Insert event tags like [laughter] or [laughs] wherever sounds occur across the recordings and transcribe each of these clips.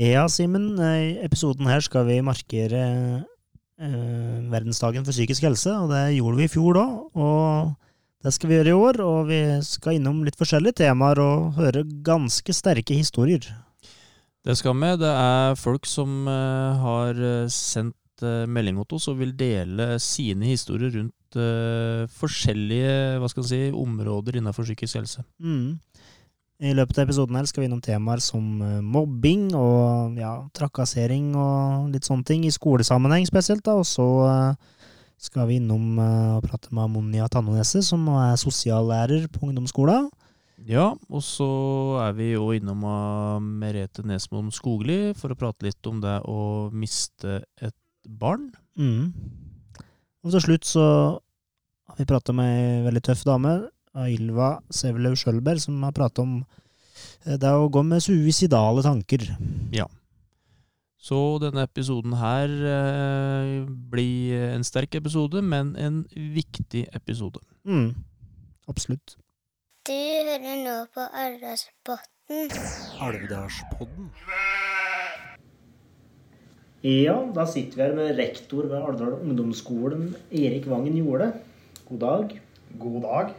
Ja, Simen. I episoden her skal vi markere eh, verdensdagen for psykisk helse, og det gjorde vi i fjor da. Og det skal vi gjøre i år, og vi skal innom litt forskjellige temaer og høre ganske sterke historier. Det skal vi. Det er folk som eh, har eh, sendt eh, melding til oss og vil dele sine historier rundt eh, forskjellige hva skal man si, områder innenfor psykisk helse. Mm. I løpet av episoden her skal vi innom temaer som eh, mobbing og ja, trakassering og litt sånne ting, i skolesammenheng spesielt. da, Og så eh, skal vi innom eh, og prate med Monia Tannonese, som nå er sosiallærer på ungdomsskolen. Ja, og så er vi jo innom Merete Nesmoen Skogli for å prate litt om det å miste et barn. Mm. Og til slutt så har vi prata med ei veldig tøff dame, Ailva Sevelev-Sjølberg som har pratet om eh, det å gå med suicidale tanker. Ja. Så denne episoden her eh, blir en sterk episode, men en viktig episode. Mm. Absolutt. Du hører nå på Alvdalspodden. Alvdalspodden. Ja, da sitter vi her med rektor ved Alvdal ungdomsskolen, Erik Vangen Jole. God dag. God dag.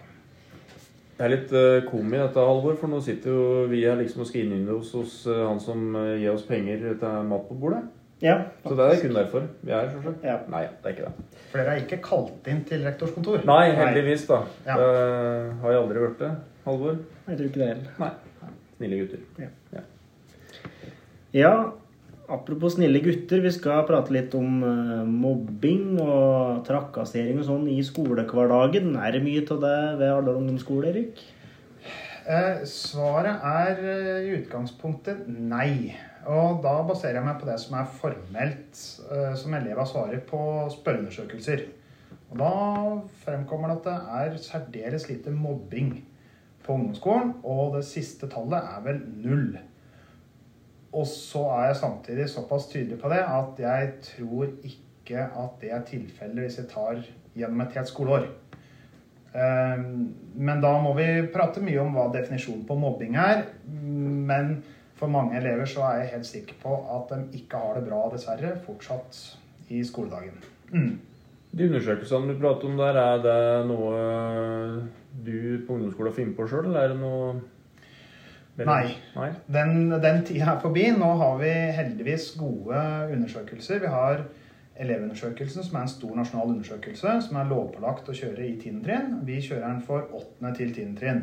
Det er litt uh, komi dette, Halvor, for nå sitter jo vi her liksom og skal innynde oss hos eh, han som eh, gir oss penger til mat på bordet. Ja. Så det er kun derfor vi er her, selvsagt. Ja. Nei, det er ikke det. For dere er ikke kalt inn til rektors kontor? Nei, heldigvis, da. Ja. Det har jeg aldri vært det, Halvor. Jeg tror ikke det heller. Snille gutter. Ja, apropos snille gutter, vi skal prate litt om eh, mobbing og trakassering og sånn i skolehverdagen. Er det mye av det ved alle ungdomsskole, Erik? Eh, svaret er eh, i utgangspunktet nei. Og da baserer jeg meg på det som er formelt, eh, som elevene svarer på spørreundersøkelser. Og da fremkommer det at det er særdeles lite mobbing på ungdomsskolen, og det siste tallet er vel null. Og så er jeg samtidig såpass tydelig på det at jeg tror ikke at det er tilfellet hvis jeg tar gjennom et helt skoleår. Eh, Men da må vi prate mye om hva definisjonen på mobbing er. Men for mange elever så er jeg helt sikker på at de ikke har det bra, dessverre, fortsatt i skoledagen. Mm. De undersøkelsene du prater om der, er det noe du på ungdomsskolen finner på sjøl, eller er det noe Nei. Nei. Den, den tida er forbi. Nå har vi heldigvis gode undersøkelser. Vi har Elevundersøkelsen, som er en stor nasjonal undersøkelse som er lovpålagt å kjøre i 10. trinn. Vi kjører den for 8. til 10. trinn.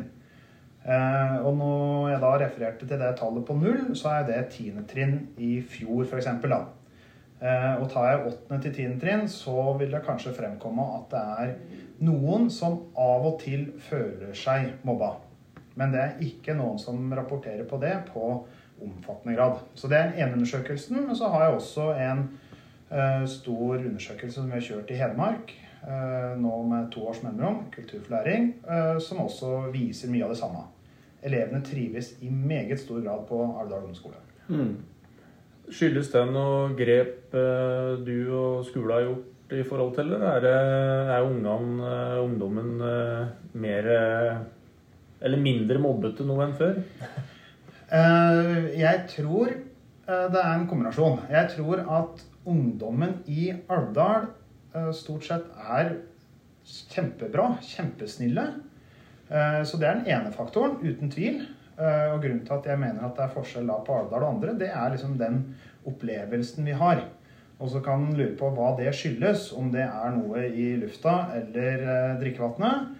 Eh, og når jeg da refererte til det tallet på null, så er det 10. trinn i fjor, f.eks. Eh, og tar jeg 8. til 10. trinn, så vil det kanskje fremkomme at det er noen som av og til føler seg mobba. Men det er ikke noen som rapporterer på det på omfattende grad. Så det er den ene undersøkelsen. Men så har jeg også en uh, stor undersøkelse som vi har kjørt i Hedmark. Uh, nå med to års mellomrom, Kultur for læring, eh, som også viser mye av det samme. Elevene trives i meget stor grad på Alvdal ungdomsskole. Mm. Skyldes det noe grep du og skolen har gjort i forhold til, eller er, det, er ungene, ungdommen mer eller mindre mobbete nå enn før? Eh, jeg tror eh, det er en kombinasjon. Jeg tror at ungdommen i Alvdal eh, stort sett er kjempebra, kjempesnille. Så det er den ene faktoren, uten tvil. Og grunnen til at jeg mener at det er forskjell på Alvdal og andre, det er liksom den opplevelsen vi har. Og så kan man lure på hva det skyldes, om det er noe i lufta eller drikkevannet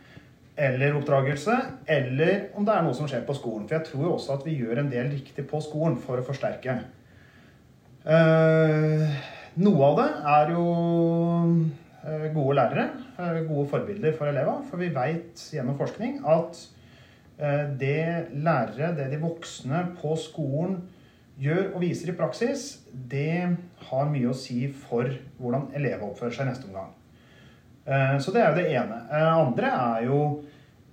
eller oppdragelse, eller om det er noe som skjer på skolen. For jeg tror også at vi gjør en del riktig på skolen for å forsterke. Eh, noe av det er jo eh, gode lærere, eh, gode forbilder for elever. For vi veit gjennom forskning at det lærere, det de voksne på skolen gjør og viser i praksis, det har mye å si for hvordan elever oppfører seg neste omgang. Eh, Så det er jo det ene. Andre er jo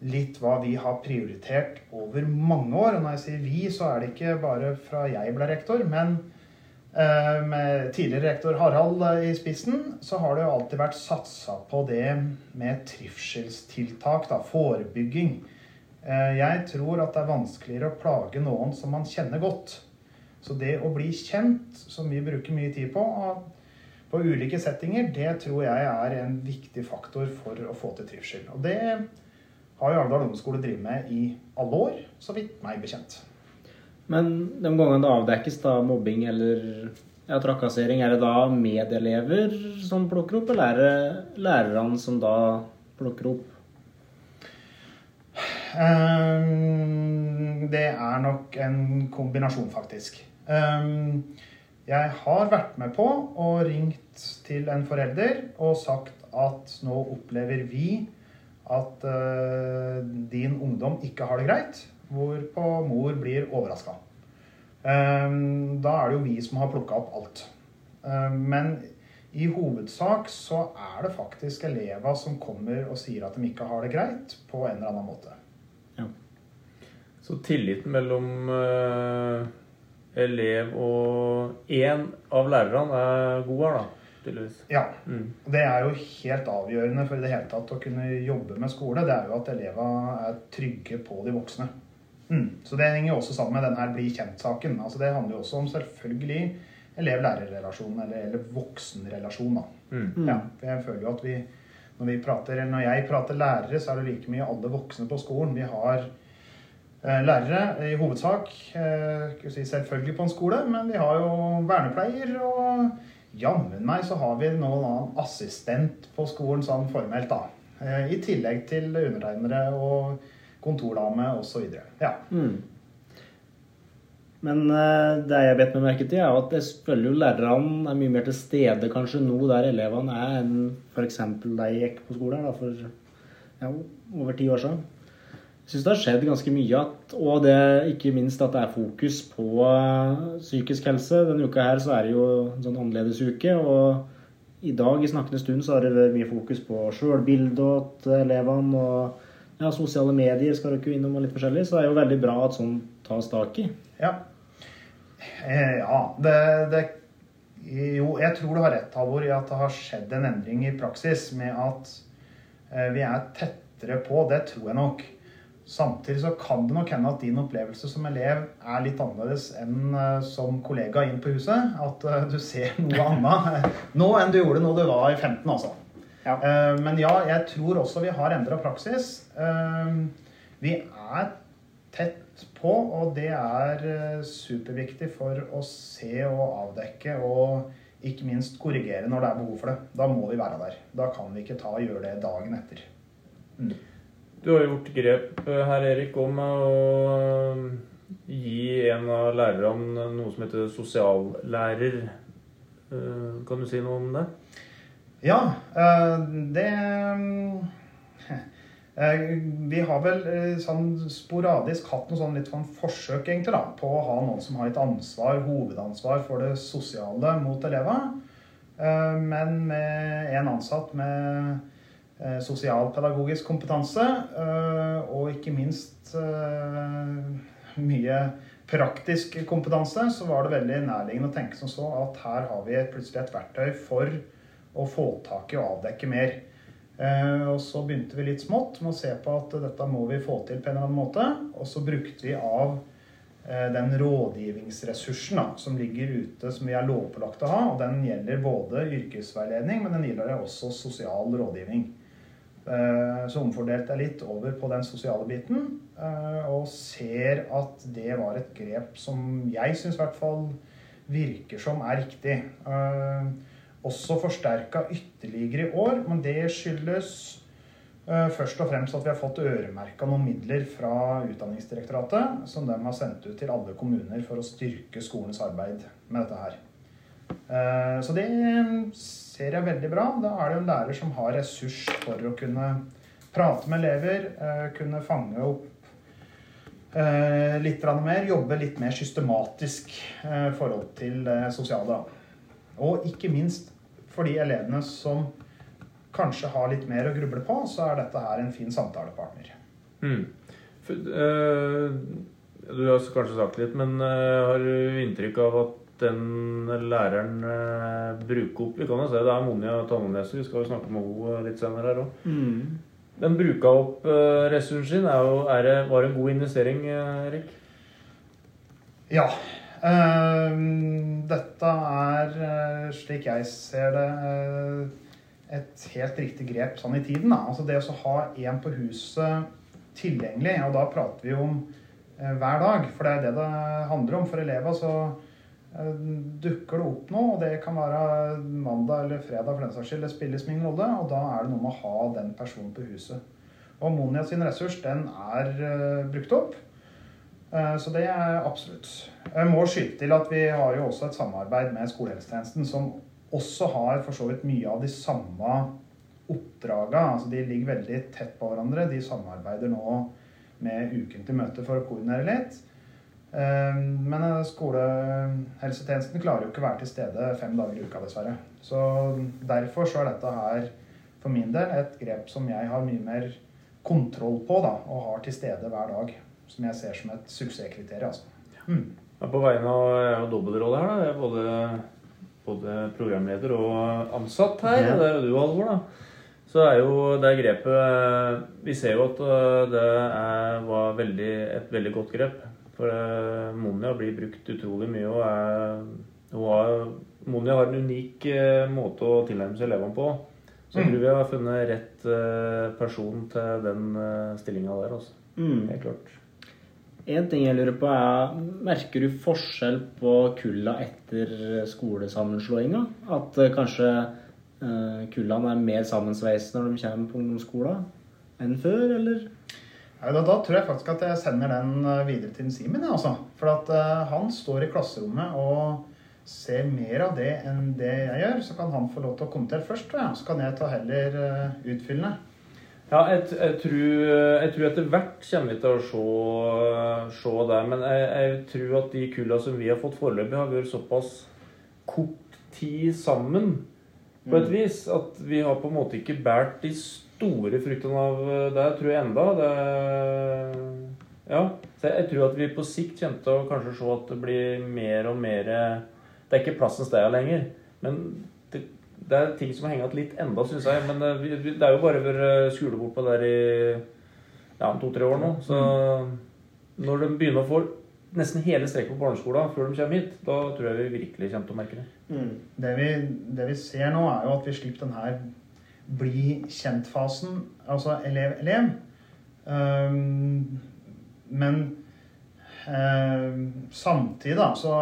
litt hva vi har prioritert over mange år. Og når jeg sier vi, så er det ikke bare fra jeg ble rektor, men eh, med tidligere rektor Harald eh, i spissen, så har det jo alltid vært satsa på det med trivselstiltak, da, forebygging. Eh, Jeg tror at det er vanskeligere å plage noen som man kjenner godt. Så det å bli kjent, som vi bruker mye tid på, på ulike settinger, det tror jeg er en viktig faktor for å få til trivsel. Og det har jo Arendal ungdomsskole drevet med i alle år, så vidt meg bekjent. Men de gangene det avdekkes da mobbing eller ja, trakassering, er det da medelever som plukker opp, eller er det lærerne som da plukker opp? Um, det er nok en kombinasjon, faktisk. Um, jeg har vært med på og ringt til en forelder og sagt at nå opplever vi at uh, din ungdom ikke har det greit, hvorpå mor blir overraska. Um, da er det jo vi som har plukka opp alt. Um, men i hovedsak så er det faktisk elever som kommer og sier at de ikke har det greit, på en eller annen måte. Ja. Så tilliten mellom uh, elev og én av lærerne er god her, da? Tydeligvis. Ja. Mm. Det er jo helt avgjørende for i det hele tatt å kunne jobbe med skole. Det er jo at elevene er trygge på de voksne. Mm. Så det henger jo også sammen med denne bli kjent-saken. Altså Det handler jo også om selvfølgelig elev-lærer-relasjon, eller, eller voksenrelasjon. da. Mm. Ja, for jeg føler jo at vi når, vi prater, eller når jeg prater lærere, så er det like mye alle voksne på skolen. Vi har lærere i hovedsak, eh, si selvfølgelig på en skole, men vi har jo vernepleier, og jammen meg så har vi nå en assistent på skolen sånn formelt, da. Eh, I tillegg til undertegnere og kontordame osv. Ja. Mm. Men eh, det jeg bet meg merke til, er at jeg føler jo lærerne er mye mer til stede kanskje nå der elevene er, enn f.eks. jeg gikk på skolen da, for ja, over ti år siden. Syns det har skjedd ganske mye, at, og det, ikke minst at det er fokus på eh, psykisk helse. Denne uka her så er det jo en sånn annerledesuke, og i dag i snakkende stund så har det vært mye fokus på sjølbildet til elevene. og ja, Sosiale medier skal dere jo innom og litt forskjellig, så det er jo veldig bra at sånn tas tak i. Ja. Eh, ja, det, det Jo, jeg tror du har rett, Halvor, i at det har skjedd en endring i praksis med at eh, vi er tettere på. Det tror jeg nok. Samtidig så kan det nok hende at din opplevelse som elev er litt annerledes enn eh, som kollega inn på huset. At eh, du ser noe annet nå enn du gjorde når du var i 15, altså. Ja. Eh, Men ja, jeg tror også vi har endra praksis. Eh, Vi er tett på, og det er eh, superviktig for å se og avdekke og ikke minst korrigere når det er behov for det. Da må vi være der. Da kan vi ikke ta og gjøre det dagen etter. Du har gjort grep eh, her, Erik, om å eh, gi en av lærerne noe som heter sosiallærer. Eh, Kan du si noe om det? Ja, det Vi har vel sånn sporadisk hatt noe sånn litt sånn forsøk egentlig da, på å ha noen som har et ansvar, hovedansvar for det sosiale mot elevene. Eh, Men med en ansatt med sosialpedagogisk kompetanse, eh, og ikke minst eh, mye praktisk kompetanse, så var det veldig nærliggende å tenke som så at her har vi plutselig et verktøy for å få tak i og avdekke mer. Eh, og så begynte vi litt smått med å se på at dette må vi få til på en eller annen måte. Og så brukte vi av eh, den rådgivningsressursen da, som ligger ute, som vi er lovpålagt å ha. Og den gjelder både yrkesveiledning, men den gjelder også sosial rådgivning. Eh, Så omfordelte jeg litt over på den sosiale biten, eh, og ser at det var et grep som jeg syns i hvert fall virker som er riktig. Eh, Også forsterka ytterligere i år, men det skyldes først og fremst at vi har fått øremerka noen midler fra Utdanningsdirektoratet, som de har sendt ut til alle kommuner for å styrke skolens arbeid med dette her. Eh, Så det ser jeg veldig bra. Da er det en lærer som har ressurs for å kunne prate med elever, eh, kunne fange opp eh, litt mer, jobbe litt mer systematisk i forhold til det sosiale. Og ikke minst for de elevene som kanskje har litt mer å gruble på, så er dette her en fin samtalepartner. Mm. For, eh, du har kanskje sagt litt, men eh, har du inntrykk av at den læreren eh, bruker opp Vi kan jo se det er Monja Tanneneset, vi skal jo snakke med henne litt senere her òg. Den bruka opp eh, ressursen sin. Er jo, er det, var det en god investering, eh, Erik? Ja. Uh, dette er, uh, slik jeg ser det, uh, et helt riktig grep sånn i tiden. Da. Altså det å ha en på huset tilgjengelig, og da prater vi om eh, hver dag, for det er det det handler om for elever. så eh, dukker det opp noe, og det kan være mandag eller fredag for den saks skyld, det spiller min rolle, og da er det noe med å ha den personen på huset. Og Monia sin ressurs, den er uh, brukt opp. Eh, Så det er absolutt. Jeg må skyte til at vi har jo også et samarbeid med skolehelsetjenesten, som også har for så vidt mye av de samme oppdragene. Altså de ligger veldig tett på hverandre. De samarbeider nå med Uken til møte for å koordinere litt. Eh, Men eh, skolehelsetjenesten klarer jo ikke å være til stede fem dager i uka, dessverre. Så derfor så er dette her for min del et grep som jeg har mye mer kontroll på da, og har til stede hver dag. Som jeg ser som et suksesskriterium. Altså. Mm. På vegne av dobbeltrolle her. da. Jeg er både, både programleder og ansatt her. Ja. Det er jo du, Alvor. da. Så er jo det grepet Vi ser jo at øh, det er, var veldig, et veldig godt grep. For øh, Monja blir brukt utrolig mye. og er, hun har, Monja har en unik øh, måte å tilnærme seg elevene på. Så jeg Mm. tror vi har funnet rett øh, person til den uh, stillinga der. altså. Mm. Helt klart. En ting jeg lurer på er, Merker du forskjell på kulla etter skolesammenslåinga? At eh, kanskje kulla kullene er mer sammensveis når de kommer på ungdomsskolen enn før, eller? Ja, da, da tror jeg faktisk at jeg sender den eh, videre til Simen. Altså. For at uh, han står i klasserommet og ser mer av det enn det jeg gjør. Så kan han få lov til å kommentere først, jeg. Så kan jeg ta heller uh, utfyllende. Ja, jeg, jeg, tror, jeg tror etter hvert kommer vi til å se, se det. Men jeg, jeg tror at de kulla som vi har fått foreløpig, har vært såpass kort tid sammen på et vis at vi har på en måte ikke båret de store fruktene av det, tror jeg enda. Det, ja, så jeg, tror at vi på sikt kommer til å kanskje se at det blir mer og mer Det er ikke plassens sted lenger. Men det, det er ting som har hengt litt enda, syns jeg. Men eh, vi, vi, det er jo bare vært bort på der i ja, to-tre år nå. Så når de begynner å få nesten hele strekket på barneskolen før de kommer hit, da tror jeg vi virkelig kommer til å merke det. Mm. Det vi, det vi ser nå, er jo at vi slipper den her bli kjent-fasen, altså elev-elev. Um, men um, samtidig, da, så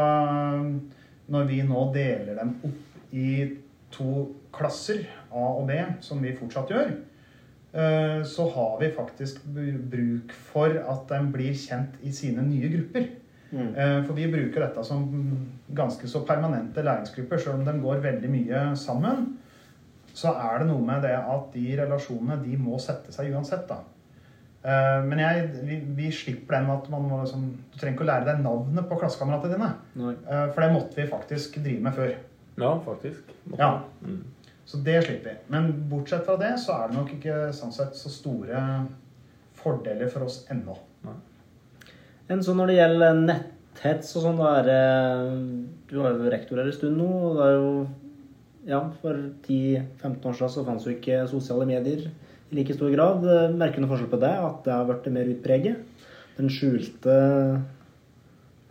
um, Når vi nå deler dem opp i to klasser, A og B, som vi fortsatt gjør, uh, så har vi faktisk bruk for at de blir kjent i sine nye grupper. Mm. Eh, For vi bruker dette som ganske så permanente læringsgrupper. Selv om de går veldig mye sammen, så er det noe med det at de relasjonene de må sette seg uansett. da. Eh, Men jeg, vi, vi slipper den at man må liksom, du trenger ikke å lære deg navnet på klassekameratene dine. Nei. Eh, For det måtte vi faktisk drive med før. Ja, faktisk. Måtte. Ja. Mm. Så det slipper vi. Men bortsett fra det så er det nok ikke sånn sett så store fordeler for oss ennå. Enn så når det gjelder netthets og sånn, da er det Du har jo rektor her en stund nå, og det er jo Ja, for 10-15 år siden så fantes jo ikke sosiale medier i like stor grad. Merker du noen forskjell på det? At det har blitt mer utpreget? Den skjulte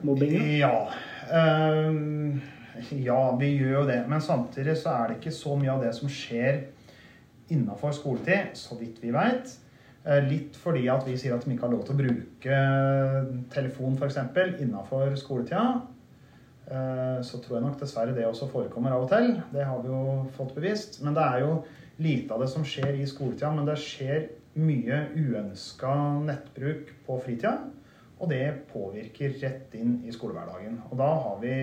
mobbinga? Ja. Um, ja, vi gjør jo det. Men samtidig så er det ikke så mye av det som skjer innafor skoletid, så vidt vi veit. Litt fordi at vi sier at de ikke har lov til å bruke telefon f.eks. innafor skoletida. Eh, Så tror jeg nok dessverre det også forekommer av og til. Det har vi jo fått bevist. Men det er jo lite av det som skjer i skoletida. Men det skjer mye uønska nettbruk på fritida. Og det påvirker rett inn i skolehverdagen. Og da har vi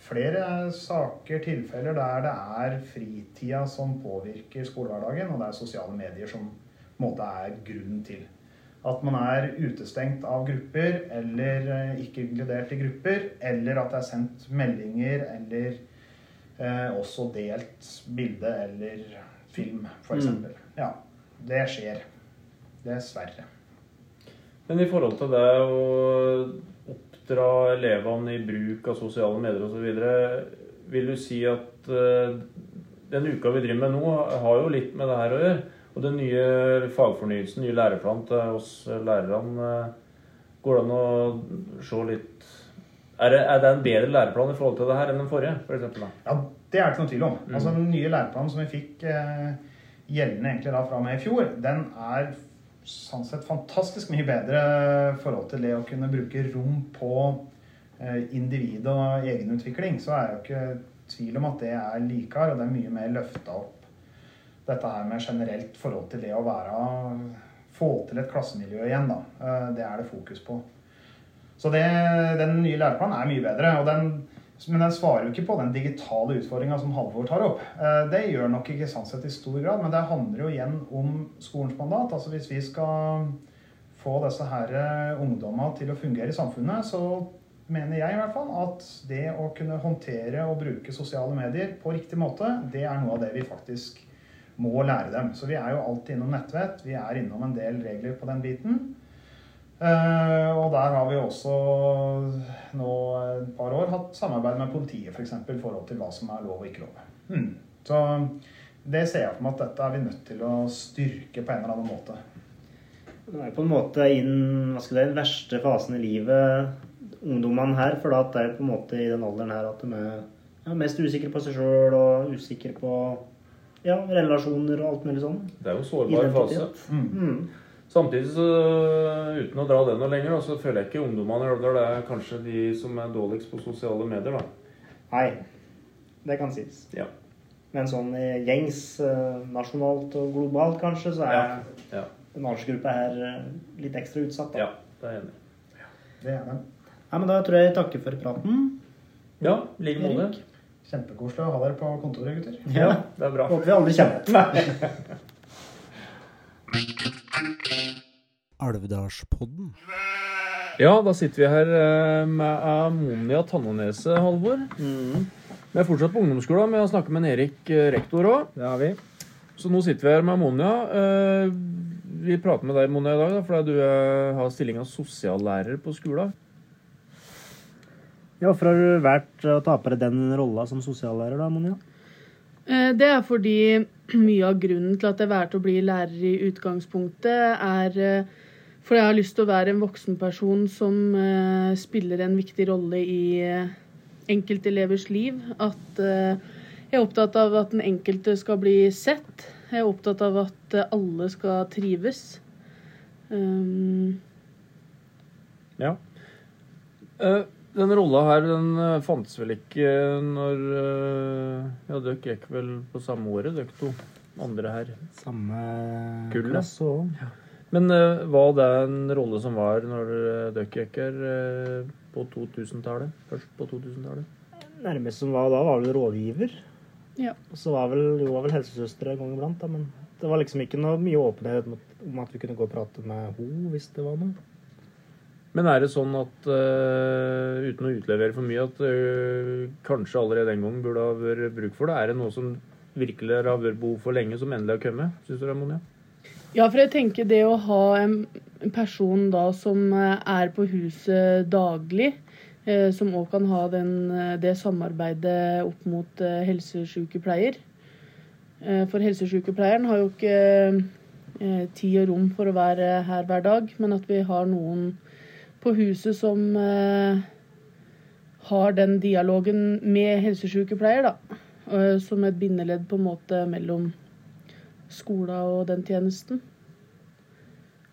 flere saker, tilfeller, der det er fritida som påvirker skolehverdagen, og det er sosiale medier som på en måte er grunnen til. At man er utestengt av grupper, eller eh, ikke inkludert i grupper, eller at det er sendt meldinger, eller eh, også delt bilde eller film, f.eks. Mm. Ja, det skjer. Dessverre. Men i forhold til det å oppdra elevene i bruk av sosiale medier osv., vil du si at eh, den uka vi driver med nå, har jo litt med det her å gjøre? Og den nye fagfornyelsen, nye læreplanen til oss lærerne, eh, går det an å se litt Er det, er det en bedre læreplan i forhold til det her enn den forrige? For eksempel, da? Ja, det er det ikke noe tvil om. Mm. Altså, Den nye læreplanen som vi fikk eh, gjeldende egentlig da fra og med i fjor, den er sånn sett fantastisk mye bedre i forhold til det å kunne bruke rom på eh, individ og egenutvikling. Så er det jo ikke tvil om at det er likere, og det er mye mer løfta opp dette her med generelt forhold til det å være Få til et klassemiljø igjen, da. Eh, Det er det fokus på. Så det, den nye læreplanen er mye bedre. den men den svarer jo ikke på den digitale utfordringa som Halvor tar opp. Eh, Det gjør nok ikke sånn i stor grad, men det handler jo igjen om skolens mandat. Altså Hvis vi skal få disse her eh, ungdommene til å fungere i samfunnet, så mener jeg i hvert fall at det å kunne håndtere og bruke sosiale medier på riktig måte, det er noe av det vi faktisk må lære dem. Så vi er jo alltid innom nettvett. Vi er innom en del regler på den biten. Eh, og der har vi også nå et par år hatt samarbeid med politiet f.eks. For i forhold til hva som er lov og ikke lov. Mm. Så det ser jeg for meg at dette er vi nødt til å styrke på en eller annen måte. Det er på en måte inn hva skal det, den verste fasen i livet, ungdommene her. For det er på en måte i den alderen her at de er mest usikre på seg sjøl og usikre på ja, relasjoner og alt mulig sånn. Det er jo en sårbar fase. Mm. Mm. Samtidig, så, uten å dra det noe lenger, så føler jeg ikke ungdommene i det er kanskje de som er dårligst på sosiale medier. da. Nei, det kan sies. Ja. Men sånn i gjengs eh, nasjonalt og globalt kanskje, så er Ja. Ja. den aldersgruppa her eh, litt ekstra utsatt. Da. ja, det er jeg enig i. Det er den. Nei, men da tror jeg jeg takker for praten. Ja, i like måte. Kjempekoselig å ha dere på kontoret, gutter. Ja, det er bra. Håper vi aldri igjen. [laughs] Alvdalspodden. Ja, da sitter vi her eh, med Monia Tannonese, Halvor. Mm. Vi er fortsatt på ungdomsskolen, men jeg snakke med en Erik eh, rektor òg. Det har vi. Så nå sitter vi her med Ammonia. Eh, Vi prater med deg, Monia, i dag fordi du har stillinga sosiallærer på skolen. Ja, Hvorfor har du valgt å ta på deg den rolla som sosiallærer, da, Monja? Eh, Det er fordi [clears throat] mye av grunnen til at jeg valgte å bli lærer i utgangspunktet, er eh, fordi jeg har lyst til å være en voksenperson som eh, spiller en viktig rolle i enkeltelevers liv. At jeg er opptatt av at den enkelte skal bli sett. Jeg er opptatt av at alle skal trives. Um, Ja. Eh, Den rolla her den eh, fantes vel ikke når eh, Ja, dere gikk vel på samme året, dere to andre her. Samme Kullet. klasse òg. Men uh, var det en rolle som var når dere gikk her uh, på 2000-tallet? Først på 2000-tallet? Nærmest som var da, var vel rådgiver. Ja. Og så var vel, jo, var vel helsesøster en gang iblant, da, men det var liksom ikke noe mye åpenhet om at vi kunne gå og prate med henne hvis det var noe. Men er det sånn at, uh, uten å utlevere for mye, at uh, kanskje allerede den gangen burde ha vært bruk for det? Er det noe som virkelig har vært behov for lenge, som endelig har kommet? Syns du det, Monja? Ja, for jeg tenker det å ha en person da som eh, er på huset daglig, eh, som òg kan ha den, det samarbeidet opp mot eh, helsesykepleier. Eh, For helsesykepleieren har jo ikke tid og rom for å være her hver dag, men at vi har noen på huset som eh, har den dialogen med helsesykepleier, da. eh, Som et bindeledd på en måte mellom skolen og den tjenesten.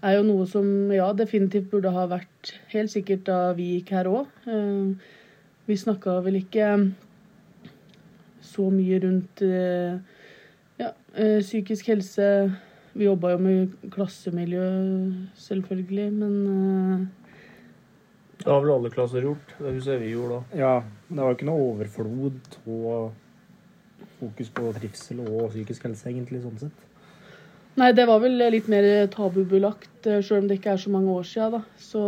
Er jo noe som ja, definitivt burde ha vært helt sikkert da vi gikk her òg. Vi snakka vel ikke så mye rundt eh, ja, eh, psykisk helse. Vi jobba jo med klassemiljø, selvfølgelig, men eh, Det har vel alle klasser gjort. Det husker jeg vi gjorde da. Ja, det var jo ikke noe overflod og fokus på trivsel og psykisk helse, egentlig, sånn sett. Nei, det var vel litt mer tabubelagt, eh, sjøl om det ikke er så mange år sia, da. Så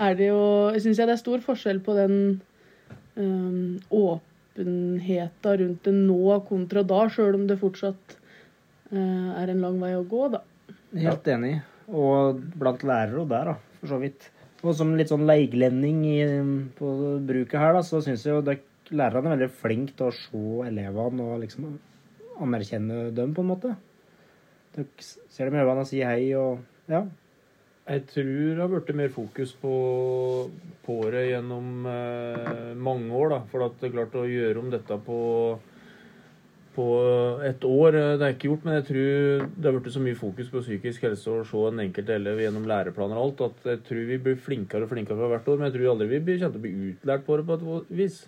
er det jo Syns jeg det er stor forskjell på den um, åpenheta rundt det nå kontra da, sjøl om det fortsatt uh, er en lang vei å gå, da. Helt enig. Og blant lærere og der, da, for så vidt. Og som litt sånn leiglending i, på bruket her, da, så syns jeg jo det, lærerne er veldig flinke til å se elevene og liksom anerkjenne dem, på en måte. Dere ser dem i øynene og sier hei og Ja. Jeg tror det har blitt mer fokus på, på det gjennom eh, mange år. da, For det er klart å gjøre om dette på, på et år, eh, det er ikke gjort. Men jeg tror det har blitt så mye fokus på psykisk helse og se en enkelt elev gjennom læreplaner og alt, at jeg tror vi blir flinkere og flinkere for hvert år. Men jeg tror aldri vi blir- kommer til å bli utlært på det på et vis.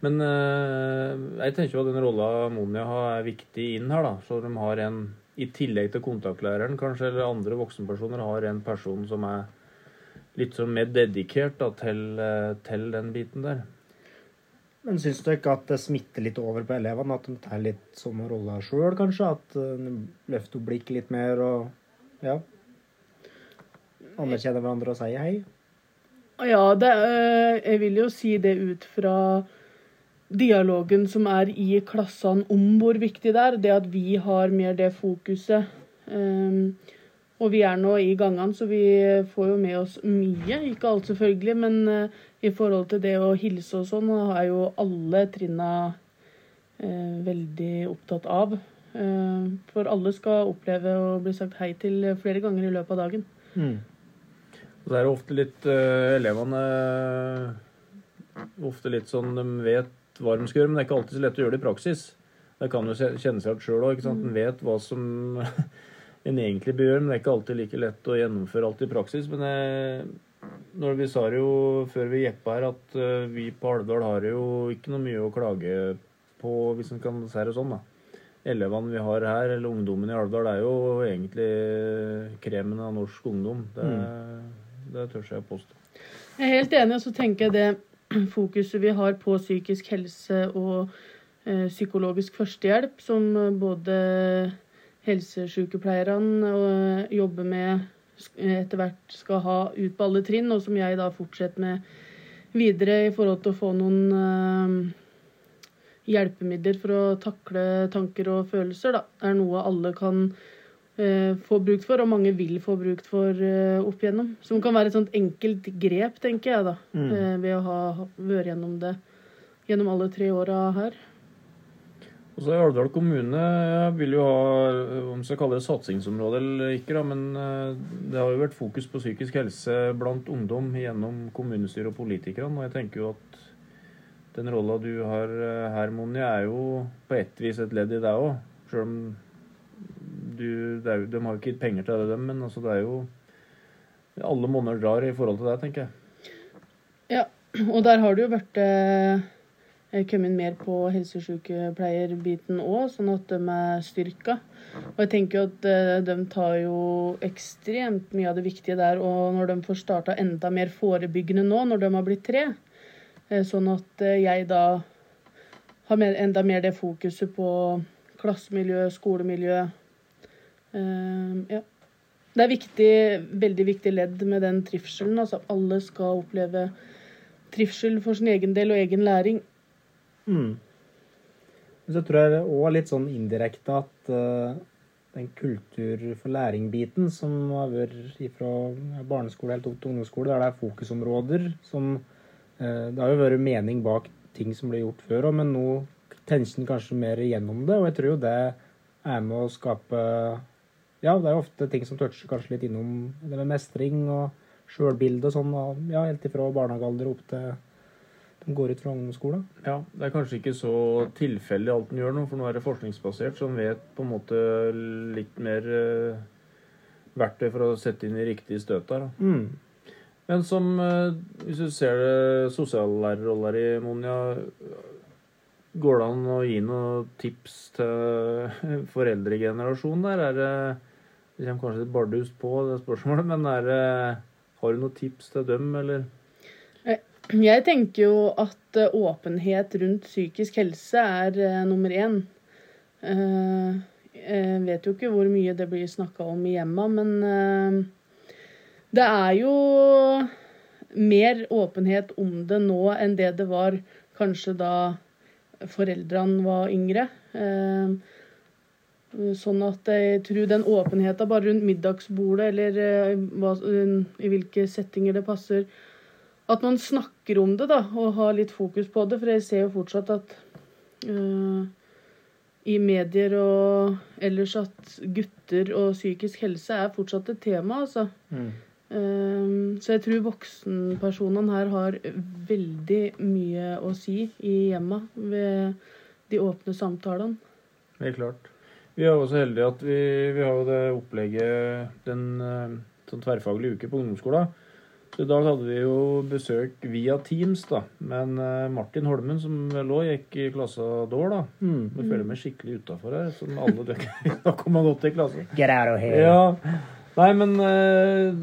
Men eh, jeg tenker jo at den rolla Monia har, er viktig inn her. da, Så de har en, i tillegg til kontaktlæreren kanskje, eller andre voksenpersoner, har en person som er litt sånn mer dedikert da, til, eh, til den biten der. Men syns du ikke at det smitter litt over på elevene? At de tar litt sånne roller sjøl, kanskje? At eh, de løfter opp blikket litt mer og ja. Anerkjenner hverandre og sier hei? Ja, det, er- jeg vil jo si det ut fra dialogen som er i klassene om hvor viktig det er. Det at vi har mer det fokuset. Um, og vi er nå i gangene, så vi får jo med oss mye. Ikke alt selvfølgelig, men eh, i forhold til det å hilse og sånn, er jo alle trinna eh, veldig opptatt av. Eh, for alle skal oppleve å bli sagt hei til flere ganger i løpet av dagen. Mm. Og så er det ofte litt eh, Elevene ofte litt sånn De vet hva de skal gjøre, men det er ikke alltid så lett å gjøre det i praksis. Det kan jo kjenne seg igjen sjøl òg. En vet hva som [laughs] en egentlig bør gjøre, men det er ikke alltid like lett å gjennomføre alt i praksis. Men jeg, når vi sa det jo før vi jeppa her, at eh, vi på Alvdal har jo ikke noe mye å klage på, hvis en kan si det sånn, da. Elevene vi har her, eller ungdommen i Alvdal, er jo egentlig kremen av norsk ungdom. Det, det tør jeg påstå. Jeg er helt enig, og så tenker jeg det [clears throat] fokuset vi har på psykisk helse og ø, psykologisk førstehjelp, som eh, både helsesykepleierne jobber med etter hvert skal ha ut på alle trinn, og som jeg da fortsetter med videre i forhold til å få noen eh, hjelpemidler for å takle tanker og følelser. Da. Det er noe alle kan eh, få brukt for, og mange vil få brukt for eh, opp igjennom. Som kan være et sånt enkelt grep, tenker jeg, da. Mm. Eh, ved å ha ha- vært gjennom det gjennom alle tre åra her. Og så Alvdal kommune vil jo ha, om vi skal kalle det satsingsområde eller ikke, da, men eh, det har jo vært fokus på psykisk helse blant ungdom gjennom kommunestyret og politikerne. Og jeg tenker jo at den rolla du har eh, her, Moni, er jo på ett vis et ledd i deg òg. Sjøl om du jo, De har jo ikke gitt penger til det, men altså det er jo Alle monner drar i forhold til deg, tenker jeg. Ja, og der har det jo vært eh, kommet mer på helsesykepleierbiten òg, sånn at de er styrka. Og jeg tenker jo at eh, de tar jo ekstremt mye av det viktige der. Og når de får starta enda mer forebyggende nå, når de har blitt tre, eh, sånn at eh, jeg da har enda mer det fokuset på klassemiljø, skolemiljø. Eh, ja. Det er viktig, veldig viktig ledd med den trivselen. Altså alle skal oppleve trivsel for sin egen del og egen læring. Mm. Så tror jeg òg litt sånn indirekte at uh, den kultur for læring-biten som har vært fra barneskole helt opp til ungdomsskole, der det er fokusområder som uh, Det har jo vært mening bak ting som ble gjort før òg, men nå tenker en kanskje mer gjennom det, og jeg tror jo det er med å skape Ja, det er jo ofte ting som toucher kanskje litt innom det med mestring og sjølbilde og sånn, ja, helt ifra barnehagealder opp til går ut fra ungdomsskolen. Ja, Det er kanskje ikke så tilfeldig alt en gjør nå, for nå er det forskningsbasert, så en vet på en måte litt mer eh, verktøy for å sette inn i riktige støt der. Mm. Men som, eh, hvis du ser det sosiallærerroller i Monja, går det an å gi noen tips til [laughs] foreldregenerasjonen der? Er det, det kommer kanskje litt bardust på det spørsmålet, men er det, har du noen tips til dem, eller? Jeg tenker jo at eh, åpenhet rundt psykisk helse er uh, nummer én. Uh, jeg vet jo ikke hvor mye det blir snakka om i hjemma, men uh, det er jo mer åpenhet om det nå enn det det var kanskje da foreldrene var yngre. Eh, Sånn at jeg tror den åpenheten bare rundt middagsbordet, eller eh, i hvilke settinger det passer, at man snakker om det da, og har litt fokus på det. For jeg ser jo fortsatt at uh, i medier og ellers at gutter og psykisk helse er fortsatt et tema. altså. Mm. Um, så jeg tror voksenpersonene her har veldig mye å si i hjemma ved de åpne samtalene. Helt klart. Vi er også heldige at vi, vi har det opplegget den eh, sånn tverrfaglige uke på ungdomsskolen. Så I dag hadde vi jo besøk via Teams, da. Men eh, Martin Holmen, som vel òg gikk i klassa dår da. Mm. Vi føler meg skikkelig utafor her, som alle dere [laughs] Da kom han godt til klasse. Get out of here. Ja. Nei, men eh,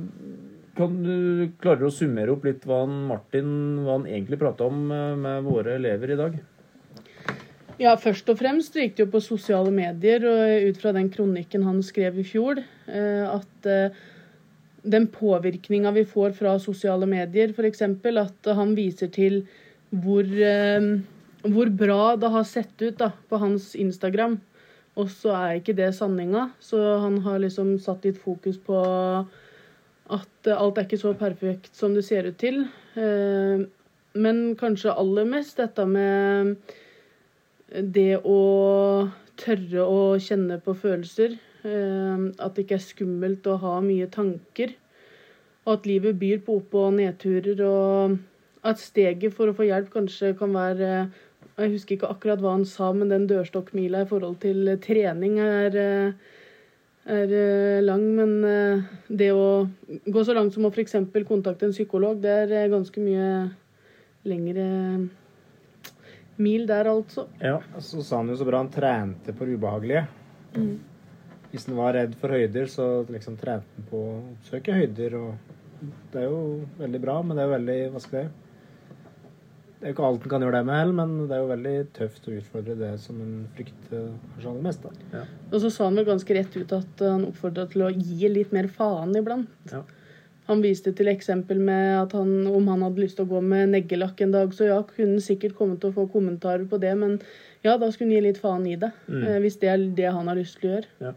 kan du klare å summere opp litt hva han Martin hva han egentlig prata om eh, med våre elever i dag? Ja, først og fremst gikk det jo på sosiale medier, og ut fra den kronikken han skrev i fjor, eh, at den påvirkninga vi får fra sosiale medier, f.eks. at han viser til hvor, eh, hvor bra det har sett ut da, på hans Instagram. Og så er ikke det sanninga. Så han har liksom satt litt fokus på at alt er ikke så perfekt som det ser ut til. Men kanskje aller mest dette med det å tørre å kjenne på følelser. At det ikke er skummelt å ha mye tanker. Og at livet byr på opp- og nedturer. Og at steget for å få hjelp kanskje kan være Jeg husker ikke akkurat hva han sa, men den dørstokkmila i forhold til trening er, er lang. Men det å gå så langt som å f.eks. kontakte en psykolog, det er ganske mye lengre mil der, altså. Ja, så sa han jo så bra han trente på det ubehagelige. Hvis han var redd for høyder, så liksom trente han på å oppsøke høyder. Og det er jo veldig bra, men det er jo veldig Hva skal jeg Det er jo ikke alt en kan gjøre det med heller, men det er jo veldig tøft å utfordre det som en frykter kanskje aller mest. da. Og så sa han vel ganske rett ut at han oppfordra til å gi litt mer faen iblant. Ja. Han viste til eksempel med at han, om han hadde lyst til å gå med neglelakk en dag, så ja, kunne han sikkert komme til å få kommentarer på det, men ja, da skulle han gi litt faen i det. Mm. Hvis det er det han har lyst til å gjøre.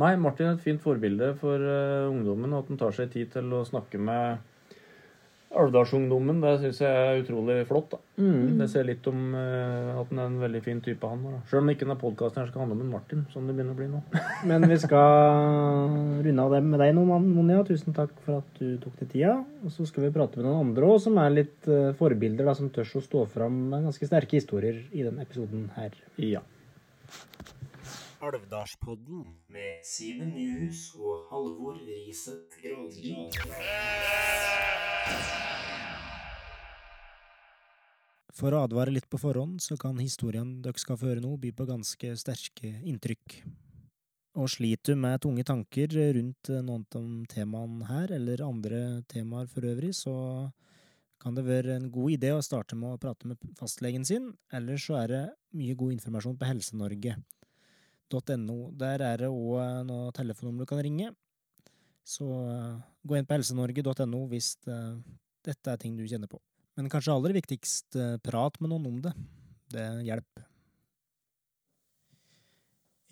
Nei, Martin er et fint forbilde for uh, ungdommen, at han tar seg tid til å snakke med Alvdalsungdommen. Det syns jeg er utrolig flott. da. Det ser litt om uh, at han er en veldig fin type, han. da. Selv om ikke denne podkasten skal handle om en Martin, som det begynner å bli nå. [laughs] Men vi skal runde av det med deg nå, Monja. Tusen takk for at du tok deg tida. Og så skal vi prate med noen andre òg, som er litt uh, forbilder, da, som tør å stå fram med ganske sterke historier i den episoden her. Ja. Alvdalspodden med Simen Nyhus og Halvor Riset Granli. For å advare litt på forhånd, så kan historien dere skal få høre nå, by på ganske sterke inntrykk. Og sliter du med tunge tanker rundt noen av temaene her, eller andre temaer for øvrig, så kan det være en god idé å starte med å prate med fastlegen sin, eller så er det mye god informasjon på helsenorge.no. Der er det òg noe telefonnummer du kan ringe. Så eh, gå inn på helsenorge.no hvis eh, dette er ting du kjenner på. Men kanskje aller viktigst, eh, prat med noen om det. Det hjelper.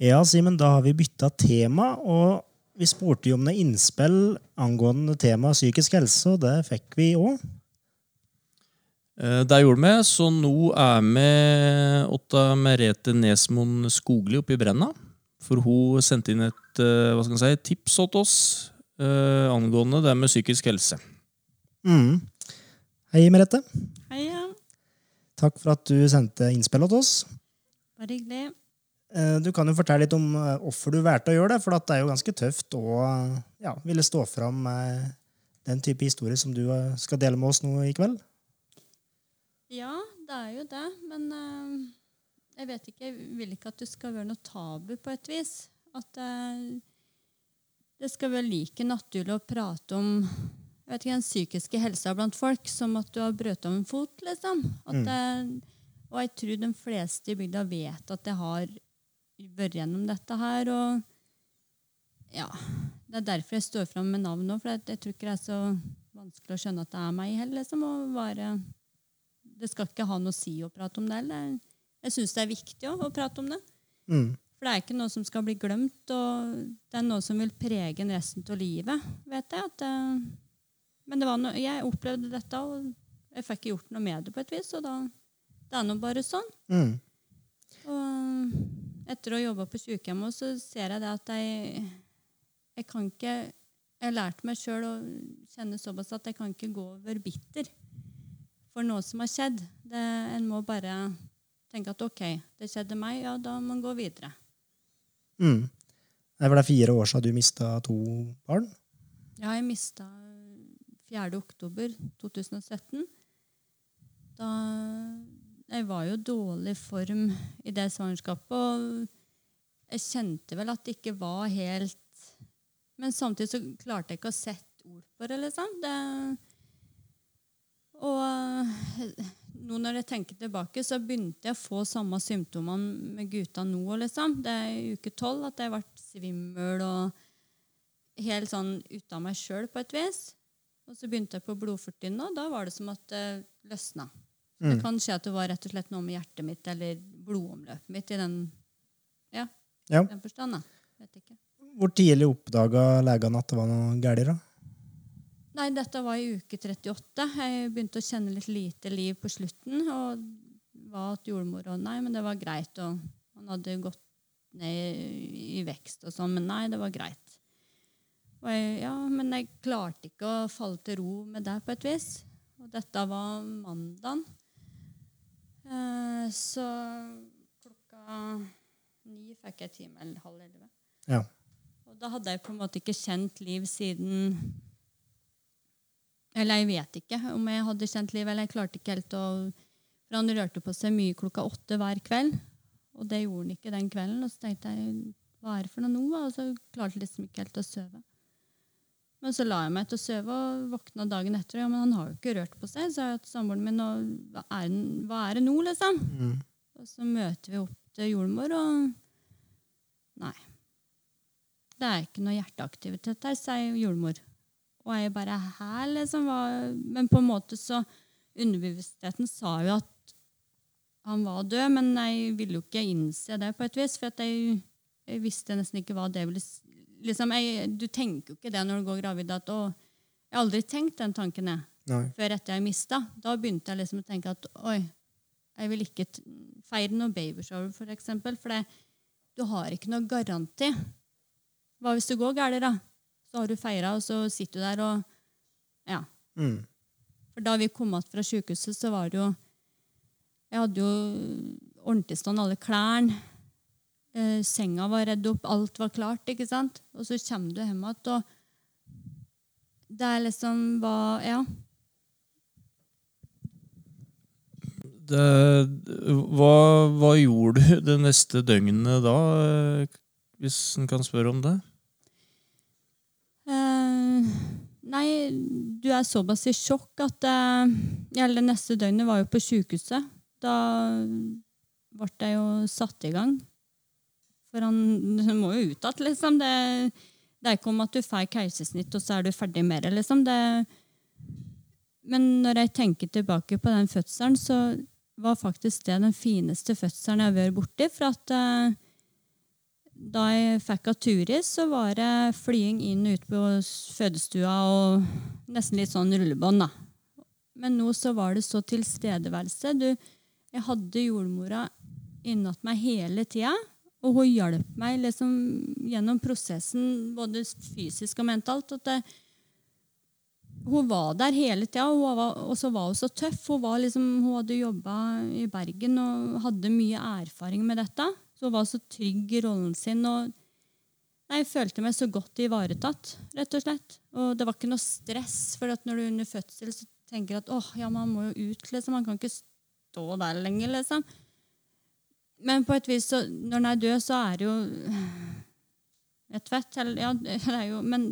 Ja, Simen, da har vi bytta tema, og vi spurte jo om noe innspill angående temaet psykisk helse, og det fikk vi òg. Eh, Det gjorde vi, så nå er vi Otta Merete Nesmoen Skogli oppe i Brenna. For hun sendte inn et eh, hva skal si, tips til oss uh, angående det med psykisk helse. Mm. Hei, Merete. Hei, ja. Takk for at du sendte innspill til oss. Bare hyggelig. Eh, Du kan jo fortelle litt om hvorfor du valgte å gjøre det, for det er jo ganske tøft å ja, ville stå fram med den type historie som du skal dele med oss nå i kveld. Ja, det er jo det. Men eh, jeg vet ikke, jeg vil ikke at det skal være noe tabu på et vis. At eh, det skal være like naturlig å prate om jeg vet ikke, den psykiske helsa blant folk som at du har brøt av en fot, liksom. At det, og jeg tror de fleste i bygda vet at jeg har vært gjennom dette her. Og ja, det er derfor jeg står fram med navn nå, for jeg, jeg tror ikke det er så vanskelig å skjønne at det er meg heller. Liksom, å være det skal ikke ha noe å si å prate om det. Eller. Jeg syns det er viktig å, å prate om det. Mm. For det er ikke noe som skal bli glemt, og det er noe som vil prege en resten av livet. vet jeg. At, det- men det var noe, jeg opplevde dette, og jeg fikk ikke gjort noe med det på et vis. Og da, det er nå bare sånn. Mm. Og etter å ha jobba på sykehjemmet så ser jeg det at jeg, jeg kan ikke jeg lærte meg sjøl å kjenne såpass at jeg kan ikke gå over bitter for noe som har skjedd. Det, en må bare tenke at OK, det skjedde meg, ja, da må man gå videre. Mm. Det vel det fire år siden du mista to barn? Ja, jeg mista 4. oktober 2017. Da Jeg var jo dårlig form i det svangerskapet, og jeg kjente vel at det ikke var helt Men samtidig så klarte jeg ikke å sette ord på det, liksom. Det, og nå når jeg tenker tilbake, så begynte jeg å få samme symptomene med gutta nå. liksom. Det er i uke tolv at jeg ble svimmel og helt sånn ute av meg sjøl på et vis. Og så begynte jeg på blodfortynne, og da var det som at det løsna. Det Mm. kan skje at det var rett og slett noe med hjertet mitt eller blodomløpet mitt i den, ja, Ja. den forstand. Vet ikke. Hvor tidlig oppdaga legene at det var noe galt? Nei, dette var i uke 38. Jeg begynte å kjenne litt lite liv på slutten. Og var at jordmor og Nei, men det var greit. Og han hadde gått ned i vekst og sånn, men nei, det var greit. Jeg, ja, men jeg klarte ikke å falle til ro med det på et vis. Og dette var mandagen. Eh, så klokka ni fikk jeg time, eller halv elleve. Ja. Og da hadde jeg på en måte ikke kjent liv siden Eller jeg vet ikke om jeg hadde kjent liv, eller jeg klarte ikke helt å For han rørte på seg mye klokka åtte hver kveld, og det gjorde han ikke den kvelden. Og så tenkte jeg hva er det for noe nå? Og så klarte jeg liksom ikke helt å sove. Men så la jeg meg til å sove og våkna dagen etter. Ja, men han har jo ikke rørt på seg, sa jeg til samboeren min. Hva er, hva er det nå, liksom? Mm. Og så møter vi opp til jordmor, og Nei. Det er ikke noe hjerteaktivitet her, sier jordmor. Og jeg bare her, liksom? Men på en måte så Underbevisstheten sa jo at han var død, men jeg ville jo ikke innse det på et vis, for at jeg, jeg visste nesten ikke hva det ville liksom, jeg, Du tenker jo ikke det når du går gravid. At, å, jeg har aldri tenkt den tanken, jeg Nei. før etter jeg mista. Da begynte jeg liksom å tenke at oi, jeg vil ikke feire noe babyshower, for eksempel. For det, du har ikke noe garanti. Hva hvis det går galt, da? Så har du feira, og så sitter du der og Ja. Mm. For da vi kom tilbake fra sykehuset, så var det jo Jeg hadde jo ordentlig stand alle klærne. Eh, senga var redd opp, alt var klart, ikke sant? Og så kommer du hjem igjen, og det er liksom hva Ja. Det, hva, hva gjorde du det neste døgnet da, eh, hvis en kan spørre om det? Eh, nei, du er såpass i sjokk at eh, Hele neste døgnet var jo på sykehuset. Da ble jeg jo satt i gang. For han, han må jo ut igjen, liksom. Det, det er ikke om at du får keisersnitt, og så er du ferdig med det, liksom. Det, men når jeg tenker tilbake på den fødselen, så var faktisk det den fineste fødselen jeg har vært borti. For at eh, da jeg fikk av Turi, så var det flying inn og ut på fødestua og nesten litt sånn rullebånd, da. Men nå så var det så tilstedeværelse. Du, jeg hadde jordmora innat meg hele tida, og hun hjalp meg liksom gjennom prosessen, både fysisk og mentalt. at det, hun var der hele tida, og så var hun så tøff. Hun, liksom, hun hadde jobba i Bergen og hadde mye erfaring med dette. Så var så trygg i rollen sin. og Jeg følte meg så godt ivaretatt, rett og slett. Og det var ikke noe stress, for når du er under fødsel så tenker du at åh, ja, man må jo ut, liksom. Man kan ikke stå der lenger, liksom. Men på et vis, så, når den er død, så er det jo et fett. Eller, ja, det er jo Men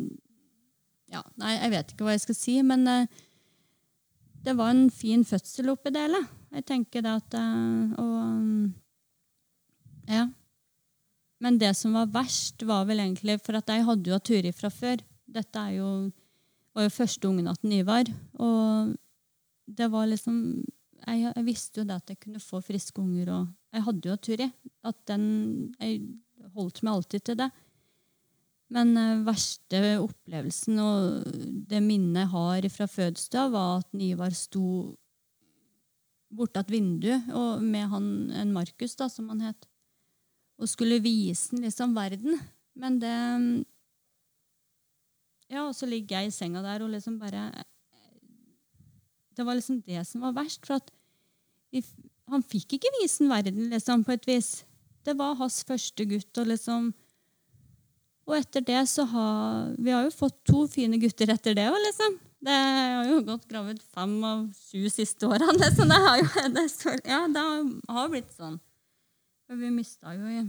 ja, nei, jeg vet ikke hva jeg skal si, men uh, det var en fin fødsel oppi det hele. Jeg tenker det at uh, Og um, ja. Men det som var verst, var vel egentlig For at jeg hadde jo hatt Turi fra før. Dette er jo, var jo første ungen til Ivar. Og det var liksom jeg, jeg visste jo det at jeg kunne få friske unger, og jeg hadde jo hatt Turi. At den Jeg holdt meg alltid til det. Men eh, verste opplevelsen og det minnet jeg har fra fødestua, var at Ivar sto borte et vindu og med han, en Markus, da, som han het, og skulle vise den liksom verden. Men det Ja, og så ligger jeg i senga der og liksom bare Det var liksom det som var verst. For at vi, han fikk ikke vise den verden, liksom, på et vis. Det var hans første gutt. Og liksom Og etter det så har Vi har jo fått to fine gutter etter det òg, liksom. Det har jo gått gravet fem av sju siste årene. [laughs] Liksom. Det har jo det, ja, det har blitt sånn. For vi mista jo i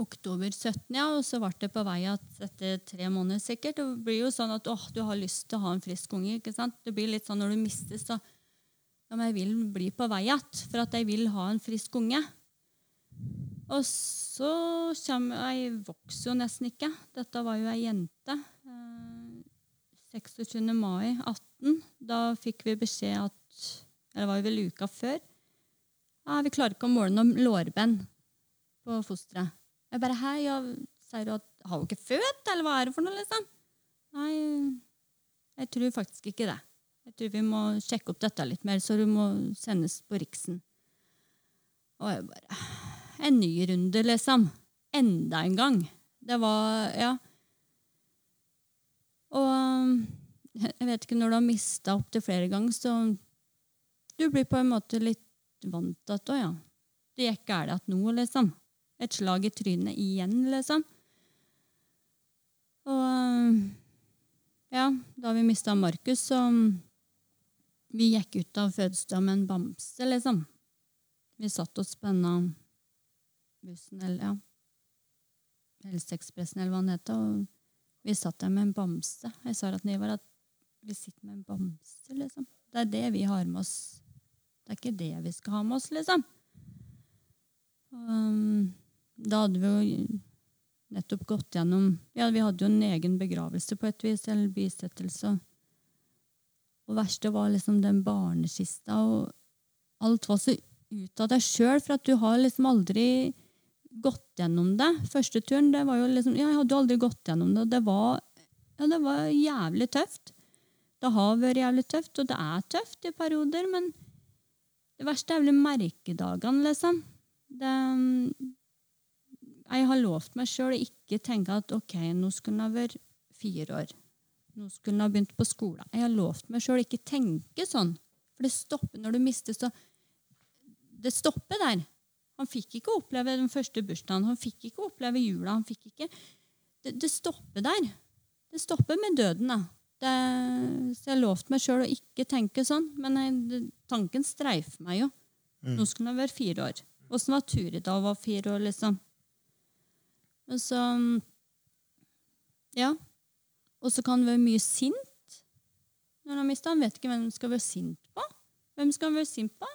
oktober 17, ja, og så ble det på vei at etter tre måneder sikkert. Det blir jo sånn at åh, du har lyst til å ha en frisk unge. ikke sant? Det blir litt sånn når du mister, så ja, men jeg vil bli på vei igjen, for at jeg vil ha en frisk unge. Og så kommer Jeg vokser jo nesten ikke. Dette var jo ei jente. Eh, 26. mai 18. Da fikk vi beskjed at Eller det var vel uka før. Ja, vi klarer ikke å måle noe lårbenn på fosteret. Jeg bare Hæ, ja, sier du at Har hun ikke født, eller hva er det for noe, liksom? Nei, jeg tror faktisk ikke det. Jeg tror vi må sjekke opp dette litt mer, så du må sendes på Riksen. Og jeg bare En ny runde, liksom. Enda en gang. Det var Ja. Og jeg vet ikke, når du har mista opptil flere ganger, så Du blir på en måte litt vant at å ja, det gikk galt at nå, liksom. Et slag i trynet igjen, liksom. Og ja, da vi mista Markus, så Vi gikk ut av fødestua med en bamse, liksom. Vi satt oss på denne bussen, eller ja Helseekspressen, eller hva den heter, og vi satt der med en bamse. Jeg sa at Nivar at vi sitter med en bamse, liksom. Det er det vi har med oss. Det er ikke det vi skal ha med oss, liksom. Um, da hadde vi jo nettopp gått gjennom Ja, vi hadde jo en egen begravelse på et vis, eller bisettelse. Og verste var liksom den barnekista, og alt var så ut av deg sjøl, for at du har liksom aldri gått gjennom det. Første turen, det var jo liksom Ja, jeg hadde jo aldri gått gjennom det, og det var Ja, det var jævlig tøft. Det har vært jævlig tøft, og det er tøft i perioder, men det verste er vel merkedagene, liksom. Det, jeg har lovt meg sjøl å ikke tenke at ok, nå skulle han ha vært fire år. Nå skulle han ha begynt på skolen. Jeg har lovt meg sjøl å ikke tenke sånn. For det stopper når du mister, så Det stopper der. Han fikk ikke oppleve den første bursdagen, han fikk ikke oppleve jula. han fikk ikke... Det, det stopper der. Det stopper med døden. da. Det, så jeg lovte meg sjøl å ikke tenke sånn, men jeg, tanken streifer meg jo. Nå skulle han være fire år. Åssen var Turid da hun var fire år, liksom? Og så Ja. Og så kan han være mye sint når han har mista. Han vet ikke hvem han skal være sint på. Hvem skal han være sint på?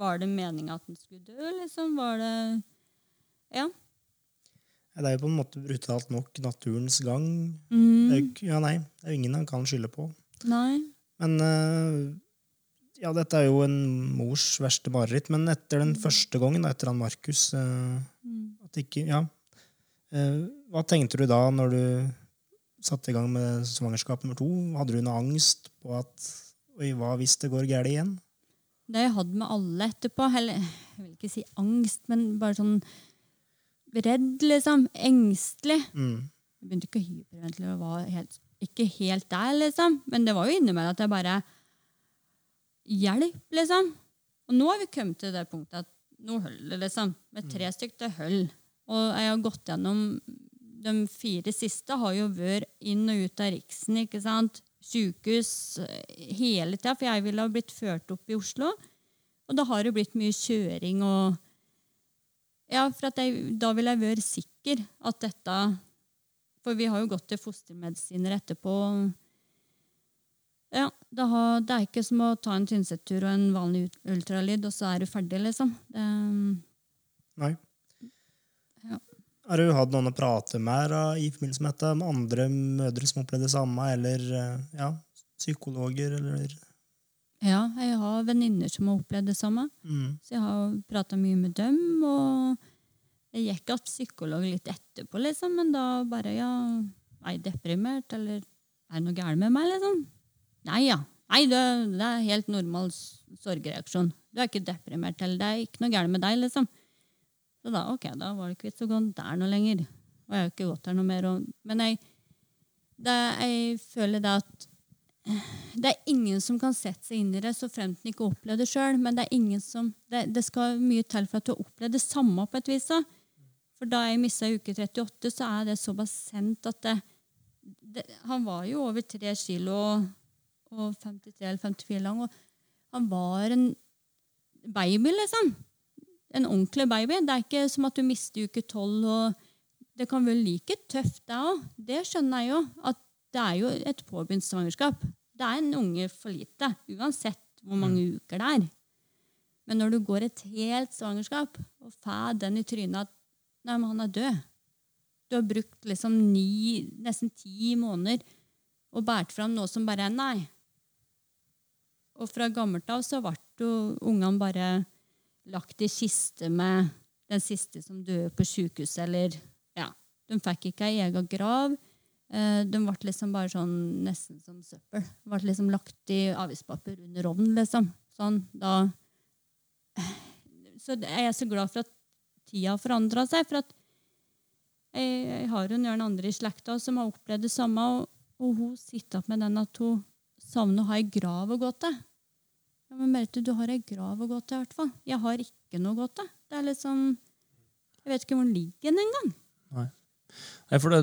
Var det meninga at han skulle dø, liksom? Var det Ja. Det er jo på en måte brutalt nok naturens gang. Det er Mm, jo ja, nei, det er jo ingen han kan skylde på. nei. Men eh, ja, dette er jo en mors verste mareritt. Men etter den første gangen, etter han Markus eh, Mm. at ikke, ja. Eh, hva tenkte du da når du satte i gang med svangerskap nummer to? Hadde du noe angst på at Oi, hva hvis det går galt igjen? Det har jeg hatt med alle etterpå. Eller jeg vil ikke si angst, men bare sånn redd, liksom. Engstelig. Mm. Jeg begynte ikke å hyperventilere og var helt, ikke helt der, liksom. Men det var jo innimellom at jeg bare Hjelp, liksom. Og nå har vi kommet til det punktet at nå holder det, liksom. Med tre stykk det holder. Og jeg har gått gjennom De fire siste har jo vært inn og ut av Riksen, ikke sant. Sykehus eh, hele tida, for jeg ville ha blitt ført opp i Oslo. Og da har det blitt mye kjøring og Ja, for at jeg, da vil jeg være sikker at dette For vi har jo gått til fostermedisiner etterpå. Ja, det, har, det er ikke som å ta en Tynset-tur og en vanlig ultralyd, og så er du ferdig, liksom. Det, Nei. Ja. Har du hatt noen å prate med da, i forbindelse med dette? Med andre mødre som opplevde det samme, eller eh, ja, psykologer, eller ja, jeg har venninner som har opplevd det samme. mm. Så jeg har prata mye med dem, og jeg gikk til psykolog litt etterpå, liksom, men da bare ja, er jeg deprimert, eller er det noe galt med meg, liksom? Nei, ja. Nei, det, det er helt normal sorgreaksjon. Du er ikke deprimert, eller det er ikke noe galt med deg, liksom. Så da, ok, da var det ikke vits å gå der noe lenger. Og jeg har ikke gått der noe mer. Og, men jeg, det, jeg føler det at det er ingen som kan sette seg inn i det så fremt en ikke opplever det sjøl. Men det er ingen som, det, det skal mye til for at du har opplevd det samme på et vis. For da jeg mista uke 38, så er det såpass sendt at det, det, Han var jo over tre kilo og 53 eller 54 lang. og Han var en baby, liksom. En ordentlig baby. Det er ikke som at du mister uke 12. og Det kan være like tøft, det òg. Det skjønner jeg jo. At det er jo et påbegynt svangerskap. Det er en unge for lite, uansett hvor mange uker det er. Men når du går et helt svangerskap og får den i trynet at nei, men han er død Du har brukt liksom ni, nesten ti måneder og båret fram noe som bare er nei. Og fra gammelt av så ble jo ungene bare lagt i kiste med den siste som døde på sjukehuset, eller ja. De fikk ikke ei egen grav. Eh, De ble liksom bare sånn nesten som søppel. De ble liksom lagt i avispapir under ovnen, liksom. Sånn, da Så jeg er så glad for at tida har forandra seg. For at jeg, jeg har jo noen andre i slekta som har opplevd det samme, og, og hun sitter opp med den at hun savner å ha ei grav å gå til. Ja, men Merete, du har ei grav å gå til, i hvert fall. Jeg har ikke noe å gå til. Det er liksom Jeg vet ikke hvor den ligger engang. Nei, for det,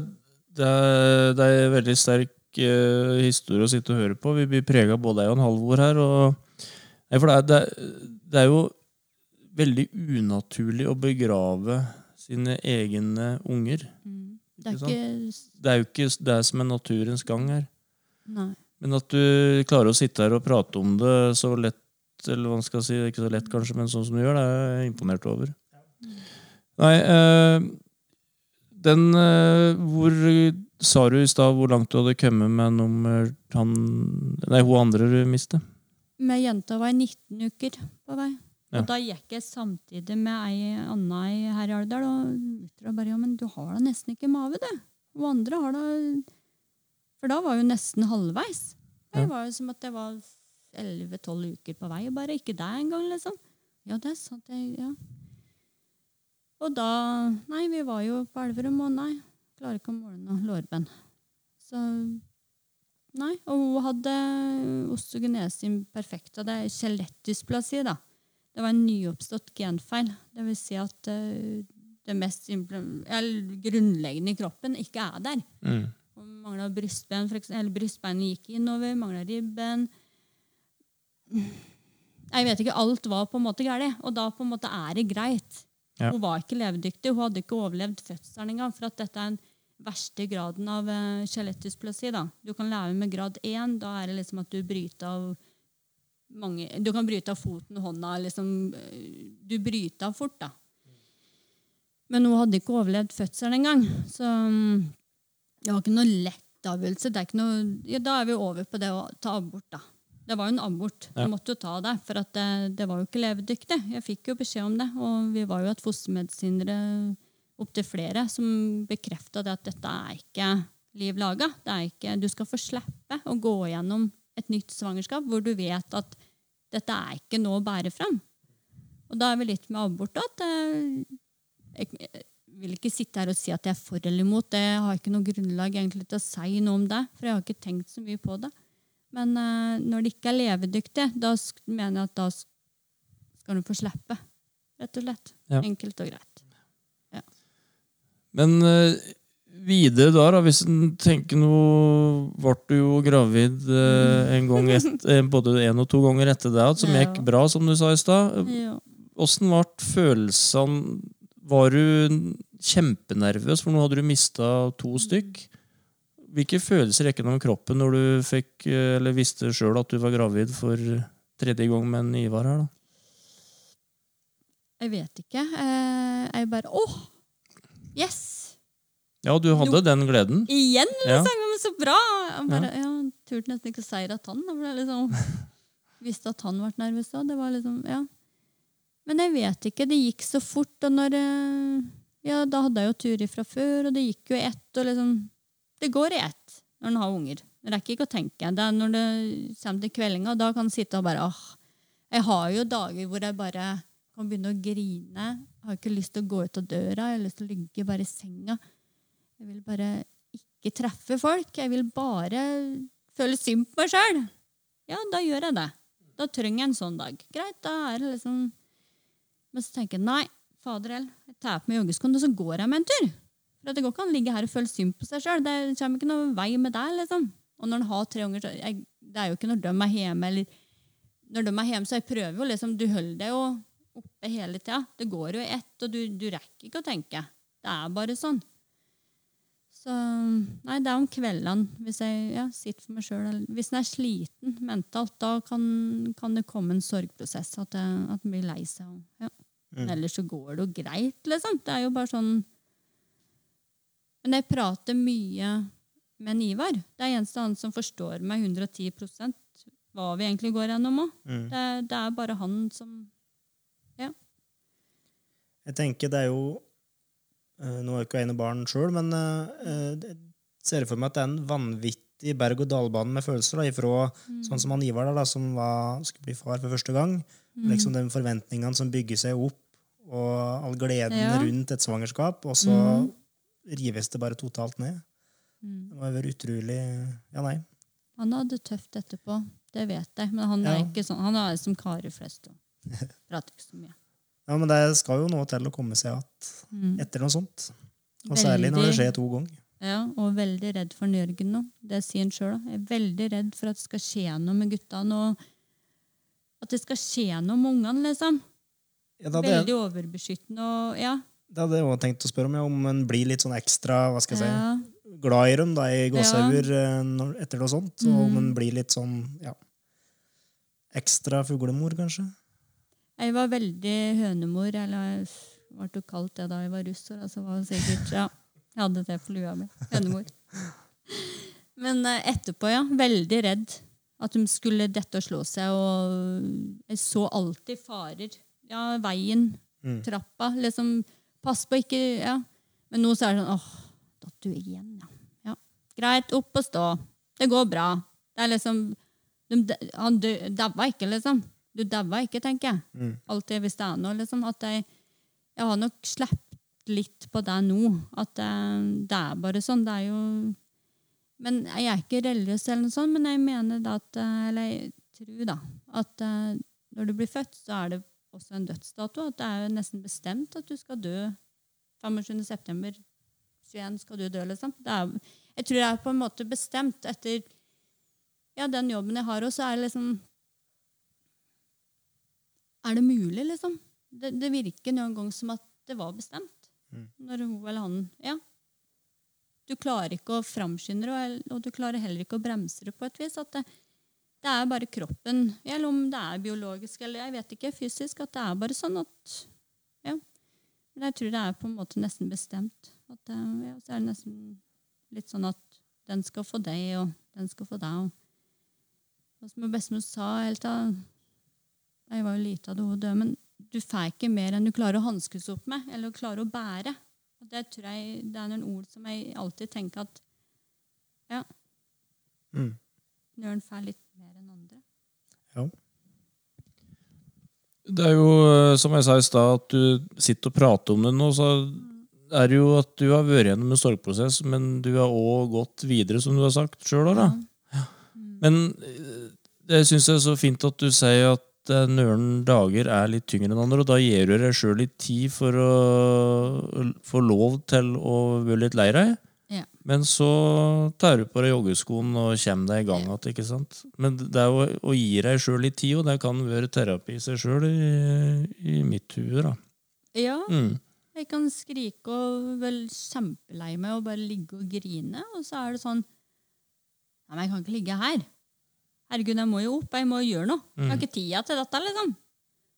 det, er, det er en veldig sterk uh, historie å sitte og høre på. Vi blir prega både jeg og en Halvor her. Og, nei, for det er, det, det er jo veldig unaturlig å begrave sine egne unger. Mm. Det er Ikke ikke Det er jo ikke det som er naturens gang her. Nei. Men at du klarer å sitte her og prate om det så lett, eller hva man skal si, ikke så lett kanskje, men sånn som du gjør, det er jeg imponert over. Nei, eh, den eh, Hvor sa du i stad hvor langt du hadde kommet med nummer han Nei, hun andre du mistet? Med jenta var jeg 19 uker på vei. Ja. Og da gikk jeg samtidig med ei anna i her i Alvdal, og jeg bare ja, men du har da nesten ikke mage, du. Hun andre har da For da var jo nesten halvveis. Det Ja. var jo som at jeg var 11-12 uker på vei, og bare ikke deg engang, liksom. Ja, det er sant. Jeg, ja. Og da Nei, vi var jo på Elverum, og nei, klarer ikke å måle noe lårben. Så Nei. Og hun hadde osteogenesin imperfecta. Det er skjelettdysplasi, da. Det var en nyoppstått genfeil. Det vil si at eh, det mest eller grunnleggende i kroppen ikke er der. Mm. Mangla brystben, eller brystbeinet gikk innover, mangla ribben. Jeg vet ikke, alt var på en måte galt, og da på en måte er det greit. Ja. Hun var ikke levedyktig, hun hadde ikke overlevd fødselen engang, for at dette er den verste graden av uh, skjelettdysplasi. Du kan leve med grad 1, da er det liksom at du bryter av mange, Du kan bryte av foten og hånda, liksom, eh, du bryter av fort, da. Men hun hadde ikke overlevd fødselen engang, så mm, det var ikke noe lett avgjørelse. Ja, da er vi over på det å ta abort, da. Det var jo en abort. Ja. Jeg måtte jo ta det, for at det, det var jo ikke levedyktig. Jeg fikk jo beskjed om det, og vi var jo et fostermedisinere opptil flere som bekrefta det at dette er ikke liv laga. Du skal få slippe å gå gjennom et nytt svangerskap hvor du vet at dette er ikke noe å bære fram. Og da er vi litt med abort at eh, jeg vil ikke sitte her og si at jeg er for eller imot. Det jeg har ikke noe grunnlag egentlig til å si noe om det, for jeg har ikke tenkt så mye på det. Men uh, når det ikke er levedyktig, da mener jeg at da skal du få slippe. Rett og slett. Ja. Enkelt og greit. Men uh, videre da, da, hvis en tenker noe Ble du jo gravid uh, en gang et, [laughs] eh, både en og to ganger etter det, som Ja. gikk bra, som du sa i stad. Ja. Åssen ble følelsene Var du kjempenervøs, for nå hadde du mista to stykk? Hvilke følelser gikk gjennom kroppen når du fikk, eh, eller visste sjøl at du var gravid for tredje gang med en Ivar her? da? Jeg vet ikke. Eh, jeg bare Åh! Yes! Ja, du hadde den gleden. Igjen, liksom! Men så bra! Jeg bare, ja. turte nesten ikke å si det at han. Jeg liksom, [laughs] visste at han ble nervøs da. Det var liksom, ja. Men jeg vet ikke. Det gikk så fort. Og når eh, Ja, da hadde jeg jo turer fra før, og det gikk jo ett. Og liksom Det går i ett når en har unger. Det rekker ikke å tenke. Det er når det kommer til kveldinga, da kan en sitte og bare åh. Jeg har jo dager hvor jeg bare kan begynne å grine. Jeg har ikke lyst til å gå ut av døra. Jeg har lyst til å ligge bare i senga. Jeg vil bare ikke treffe folk. Jeg vil bare føle synd på meg sjøl. Ja, da gjør jeg det. Da trenger jeg en sånn dag. Greit, da er det liksom Men så tenker jeg nei, fader heller. Jeg tar på meg joggeskoene, og så går jeg med en tur. For Det går ikke an å ligge her og føle synd på seg sjøl. Det kommer ikke noen vei med det. liksom. Og når en har tre unger, så jeg, det er jo ikke når de er hjemme, eller når de er hjemme, så jeg prøver jo liksom Du holder deg jo oppe hele tida. Det går jo i ett, og du, du rekker ikke å tenke. Det er bare sånn. Så Nei, det er om kveldene, hvis jeg ja, sitter for meg sjøl. Hvis en er sliten mentalt, da kan, kan det komme en sorgprosess. At, en blir lei seg. Ja. Mm. ellers så går det jo greit, liksom. Det er jo bare sånn Men jeg prater mye med Nivar. Ivar. Det er eneste han som forstår meg 110% hva vi egentlig går gjennom òg. Mm. Det, det er bare han som Ja. Jeg tenker det er jo eh, Nå er jeg ikke ene barn sjøl, men eh, jeg ser for meg at det er en vanvittig berg-og-dal-bane med følelser. Da, ifra sånn som han Ivar, da, som var, skulle bli far for første gang. Liksom De forventningene som bygger seg opp, og all gleden Ja. rundt et svangerskap, og så Mhm. Rives det bare totalt ned. mm. Det må være utrolig Ja, nei. Han hadde det tøft etterpå, det vet jeg. Men han er ikke sånn. Han er som karer flest og [laughs] prater ikke så mye. Ja, Men det skal jo noe til å komme seg igjen Mm. etter noe sånt. Og særlig når det Veldig. skjer to ganger. Ja, og veldig redd for Jørgen nå. Det sier han sjøl. Er veldig redd for at det skal skje noe med guttene. og At det skal skje noe med ungene, liksom. Ja, da Veldig overbeskyttende og ja. Det hadde jeg også tenkt å spørre om, ja, om en blir litt sånn ekstra hva skal jeg si, ja. glad i dem da, i gåsehauger ja. etter noe sånt. Og om Mm. en blir litt sånn ja, ekstra fuglemor, kanskje. Jeg var veldig hønemor, eller ble du kalt det da jeg var russ? Altså, var sikkert, ja, jeg hadde det på lua mi. Hønemor. Men eh, etterpå, ja. Veldig redd. At de skulle dette og slå seg. Og jeg så alltid farer. Ja, veien, Mm. trappa. Liksom, pass på ikke Ja. Men nå så er det sånn åh, datt du igjen, ja. ja. Greit, opp og stå. Det går bra. Det er liksom de, Han daua ikke, liksom. Du daua ikke, tenker jeg. Mm. Alltid hvis det er noe, liksom. At jeg, jeg har nok sluppet litt på det nå. At det, det er bare sånn. Det er jo Men jeg er ikke religiøs, eller noe sånt, men jeg mener da at eh, Eller jeg tror da at eh, når du blir født, så er det også en dødsdato. At det er jo nesten bestemt at du skal dø 25. september 21 skal du dø, liksom. Det er, jeg tror det er på en måte bestemt etter ja, den jobben jeg har, og så er det liksom Er det mulig, liksom? Det, det virker noen gang som at det var bestemt. Mm. Når hun eller han Ja. Du klarer ikke å framskynde det, og og du klarer heller ikke å bremse det på et vis. At det, det er bare kroppen, eller om det er biologisk eller jeg vet ikke, fysisk, at det er bare sånn at Ja. Men jeg tror det er på en måte nesten bestemt. At, eh, ja, så er det nesten litt sånn at den skal få deg, og den skal få deg. Og, og som bestemor sa helt da Jeg var jo lita da hun døde, men du får ikke mer enn du klarer å hanskes opp med, eller klarer å bære. Og det tror jeg det er noen ord som jeg alltid tenker at ja, Mm. Nøren får litt. Det er jo, eh, som jeg sa i stad, at du sitter og prater om det nå, så er det jo at du har vært gjennom en sorgprosess, men du har òg gått videre, som du har sagt sjøl. Ja. Men eh, det syns jeg er så fint at du sier at eh, noen dager er litt tyngre enn andre, og da gir du deg sjøl litt tid for å få lov til å være litt lei deg. Ja. Men så tar du på deg joggeskoen og kommer deg i gang igjen. ikke sant? Men det er å, å gi deg sjøl litt tid, og det kan være terapi i seg sjøl i, i mitt hue. da. ja. Mm. Jeg kan skrike og vel kjempelei meg og bare ligge og grine, og så er det sånn Nei, men jeg kan ikke ligge her. Herregud, jeg må jo opp, jeg må gjøre noe. Jeg har ikke tida til dette, liksom.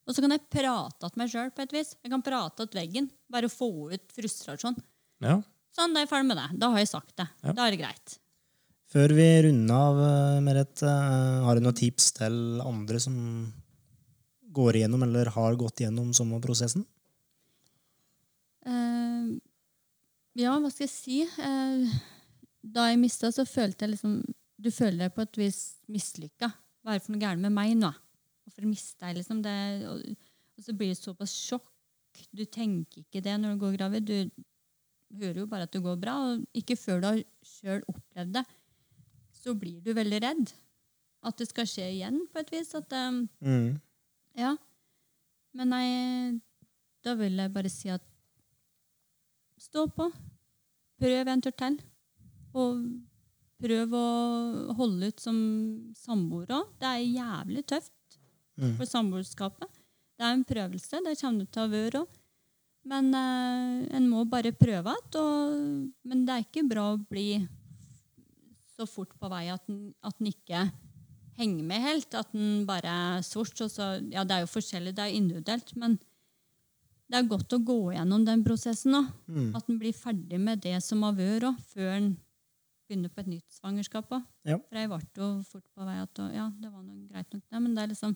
Og så kan jeg prate til meg sjøl på et vis. Jeg kan prate til veggen. Bare få ut frustrasjon. Ja. Sånn, da er jeg ferdig med det. Da har jeg sagt det. Ja. Da er det greit. Før vi runder av, eh, Merete, eh, har du noen tips til andre som går igjennom eller har gått igjennom samme prosessen? Eh, ja, hva skal jeg si? Uh, da jeg mista, så følte jeg liksom Du føler deg på et vis mislykka. Hva er det for noe gærent med meg nå? Hvorfor mista jeg liksom det? Og, og så blir det såpass sjokk. Du tenker ikke det når du går gravid. Du, hører jo bare at det går bra. Og ikke før du har sjøl opplevd det, så blir du veldig redd. At det skal skje igjen, på et vis. At, um, Mm. ja. Men nei, da vil jeg bare si at stå på. Prøv en tur til. Og prøv å holde ut som samboer òg. Det er jævlig tøft Mm. for samboerskapet. Det er en prøvelse. Det kommer du til å være òg. Men eh, en må bare prøve igjen. Men det er ikke bra å bli så fort på vei at en, ikke henger med helt. At en bare er sort. Og så, ja, det er jo forskjellig, det er individuelt. Men det er godt å gå gjennom den prosessen òg. Mm. At en blir ferdig med det som har vært før en begynner på et nytt svangerskap. Ja. For jeg ble jo fort på vei at ja, det var noe greit nok. Men det er liksom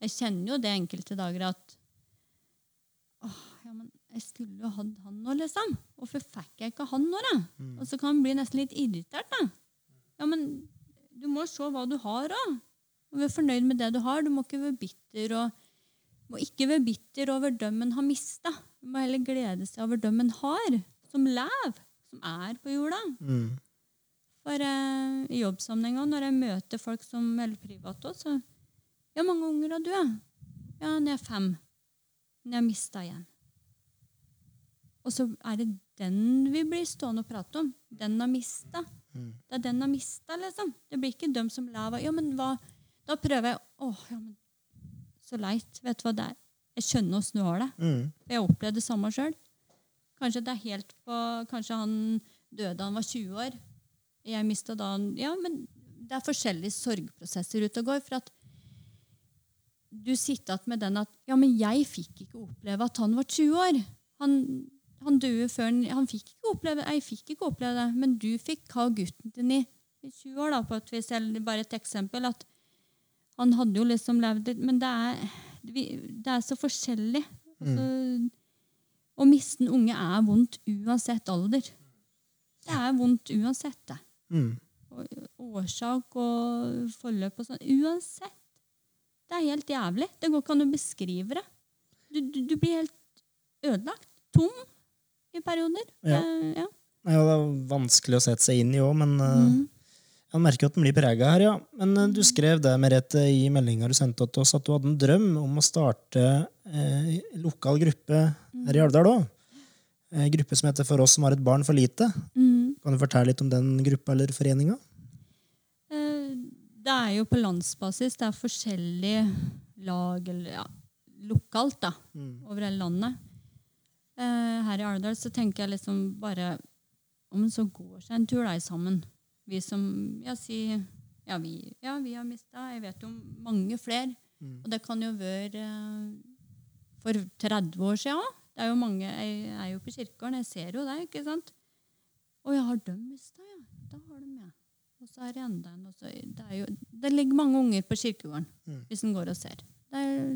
Jeg kjenner jo det enkelte dager at åh, ja, men jeg skulle jo hatt han nå, liksom. Hvorfor fikk jeg ikke han nå, da? Mm. Og så kan han bli nesten litt irritert, da. Ja, men du må se hva du har òg. Og være fornøyd med det du har. Du må ikke være bitter og må ikke være bitter over dem en har mista. Du må heller glede seg over dem en har, som lever, som er på jorda. Mm. For eh, i jobbsammenheng òg, når jeg møter folk som melder privat òg, så Ja, mange unger har du, ja? Ja, når jeg er fem. Når jeg har mista igjen. Og så er det den vi blir stående og prate om. Den har mista. Mm. Det er den har mista, liksom. Det blir ikke dem som lever. Ja, men hva Da prøver jeg Åh, ja, men Så leit. Vet du hva det er? Jeg skjønner åssen du har det. Mm. Jeg opplevde det samme sjøl. Kanskje det er helt på Kanskje han døde da han var 20 år. Jeg mista da han Ja, men det er forskjellige sorgprosesser ute og går. For at du sitter igjen med den at Ja, men jeg fikk ikke oppleve at han var 20 år. Han, han døde før han, han fikk ikke oppleve Jeg fikk ikke oppleve det, men du fikk ha gutten din i, i 20 år, da, på et vis. Eller bare et eksempel. At han hadde jo liksom levd litt Men det er, det er så forskjellig. Altså, å miste en unge er vondt uansett alder. Det er vondt uansett, det. Mm. Og årsak og forløp og sånn. Uansett. Det er helt jævlig. Det går ikke an å beskrive det. Du, du, du blir helt ødelagt. Tom i perioder. Ja. Eh, ja. Ja, det er vanskelig å sette seg inn i òg, men Mhm. jeg merker at den blir prega her, ja. Men eh, du skrev det, Merete, i meldinga du sendte til oss, at du hadde en drøm om å starte eh, lokal gruppe her i Alvdal òg. Eh, gruppe som heter For oss som har et barn for lite. Mm. Kan du fortelle litt om den gruppa eller foreninga? Det er jo på landsbasis. Det er forskjellige lag eller ja, lokalt da, Mm. over hele landet. Eh, Her i Arendal, så tenker jeg liksom bare om en så går seg en tur da, sammen. Vi som ja, si, ja, vi, ja, vi har mista Jeg vet jo om mange flere. Mm. Og det kan jo være eh, for 30 år siden òg. Det er jo mange, Jeg er jo på kirkegården, jeg ser jo det. ikke sant? Å jeg har dem mista, ja? Da har de, ja. Og så er det enda en. og så- Det, er jo, det ligger mange unger på kirkegården, Mm. hvis en går og ser. Det er,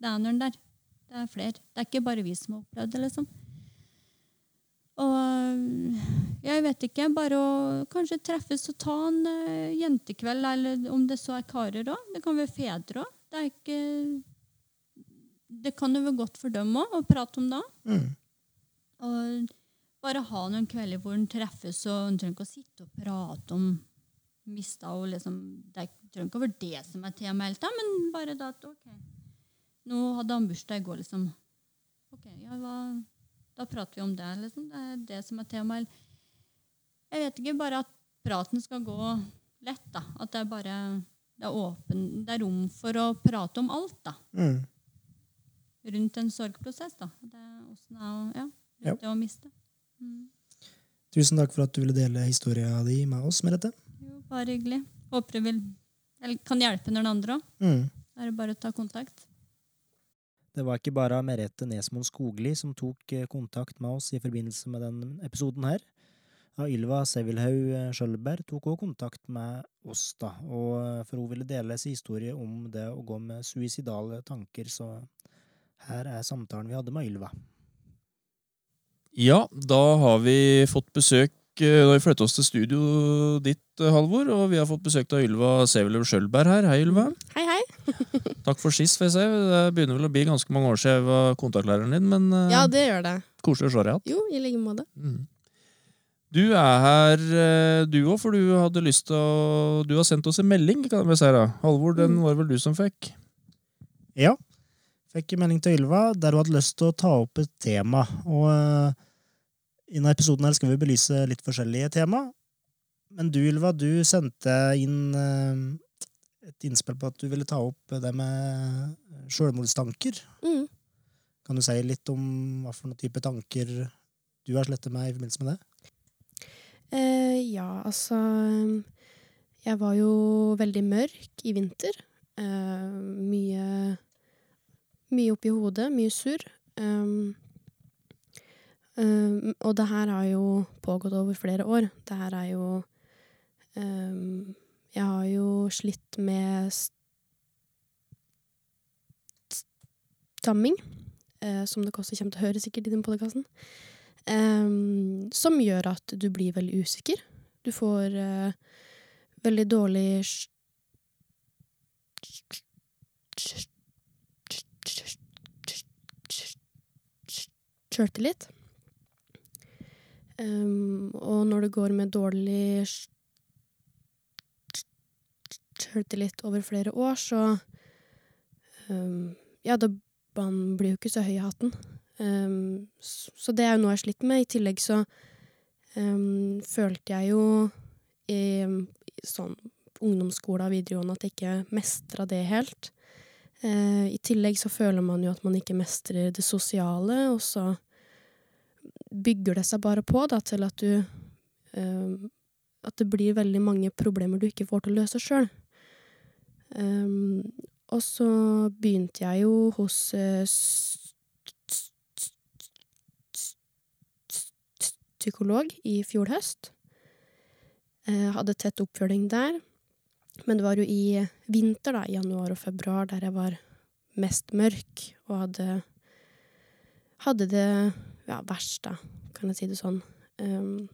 det er noen der. Det er flere. Det er ikke bare vi som har opplevd det, liksom. Og jeg vet ikke. Bare å kanskje treffes og ta en uh, jentekveld, eller om det så er karer òg. Det kan være fedre òg. Det er ikke Det kan jo være godt for dem òg å prate om det. Mm. Og bare ha noen kvelder hvor en treffes, og en trenger ikke å sitte og prate om mista og liksom Det er- trenger ikke å være det som er temaet men bare da at OK, nå hadde han bursdag i går, liksom. Ok, ja, hva, Da prater vi om det, liksom. Det er det som er temaet. Jeg vet ikke, bare at praten skal gå lett, da. At det er bare det er åpen, det er rom for å prate om alt, da Mm. rundt en sorgprosess. da. Det er åssen det er Ja. rundt det å miste. Mm. Tusen takk for at du ville dele historia di med oss, Merete. Jo, bare hyggelig. Håper du vil, eller kan hjelpe noen andre òg. Mm. Da er det bare å ta kontakt. Det var ikke bare Merete Nesmoen Skogli som tok eh, kontakt med oss i forbindelse med denne episoden her. Ja, Ylva Sevilhaug eh, Skjølberg tok også kontakt med oss, da, og eh, for hun ville dele sin historie om det å gå med suicidale tanker, så her er samtalen vi hadde med Ylva. Ja, da har vi fått besøk Da har vi flyttet oss til studio ditt, Halvor, og vi har fått besøk av Ylva Sevilhaug Skjølberg her. Hei, Ylva. Hei, hei. [laughs] Takk for sist, får jeg si. Det begynner vel å bli ganske mange år siden jeg var kontaktlæreren din, men eh, Ja, det gjør det. koselig å se deg igjen. Jo, i like måte. Mm. Du er her, eh, du òg, for du hadde lyst til å Du har sendt oss en melding, kan vi si. da. Halvor, den Mm. var vel du som fikk? Ja. Fikk en melding til Ylva der hun hadde lyst til å ta opp et tema. Og uh, i denne episoden her skal vi belyse litt forskjellige tema. Men du, Ylva, du sendte inn et innspill på at du ville ta opp det med sjølmordstanker. Mm. Kan du si litt om hva for noen type tanker du har slettet med i forbindelse med det? Eh, ja, altså Jeg var jo veldig mørk i vinter. Eh, mye Mye oppi hodet, mye surr. Um, um, og det her har jo pågått over flere år. Det her er jo um, Jeg har jo slitt med stamming, eh, som dere også kommer til å høre sikkert i den podkasten. Eh, som gjør at du blir veldig usikker. Du får eh, veldig dårlig sj- sjøltillit. Um, og når det går med dårlig sjøltillit over flere år, så um, Ja, da man blir jo ikke så høy i hatten. Um, så, så det er jo noe jeg har slitt med. I tillegg så um, følte jeg jo i, i sånn ungdomsskole og videregående at jeg ikke mestra det helt. Uh, I tillegg så føler man jo at man ikke mestrer det sosiale, og så bygger det seg bare på da, til at du uh, At det blir veldig mange problemer du ikke får til å løse sjøl. Um, og så begynte jeg jo hos eh, psykolog i fjor høst. Eh, hadde tett oppfølging der. Men det var jo i vinter, da, i januar og februar, der jeg var mest mørk og hadde Hadde det ja, verst, da, kan jeg si det sånn. Um,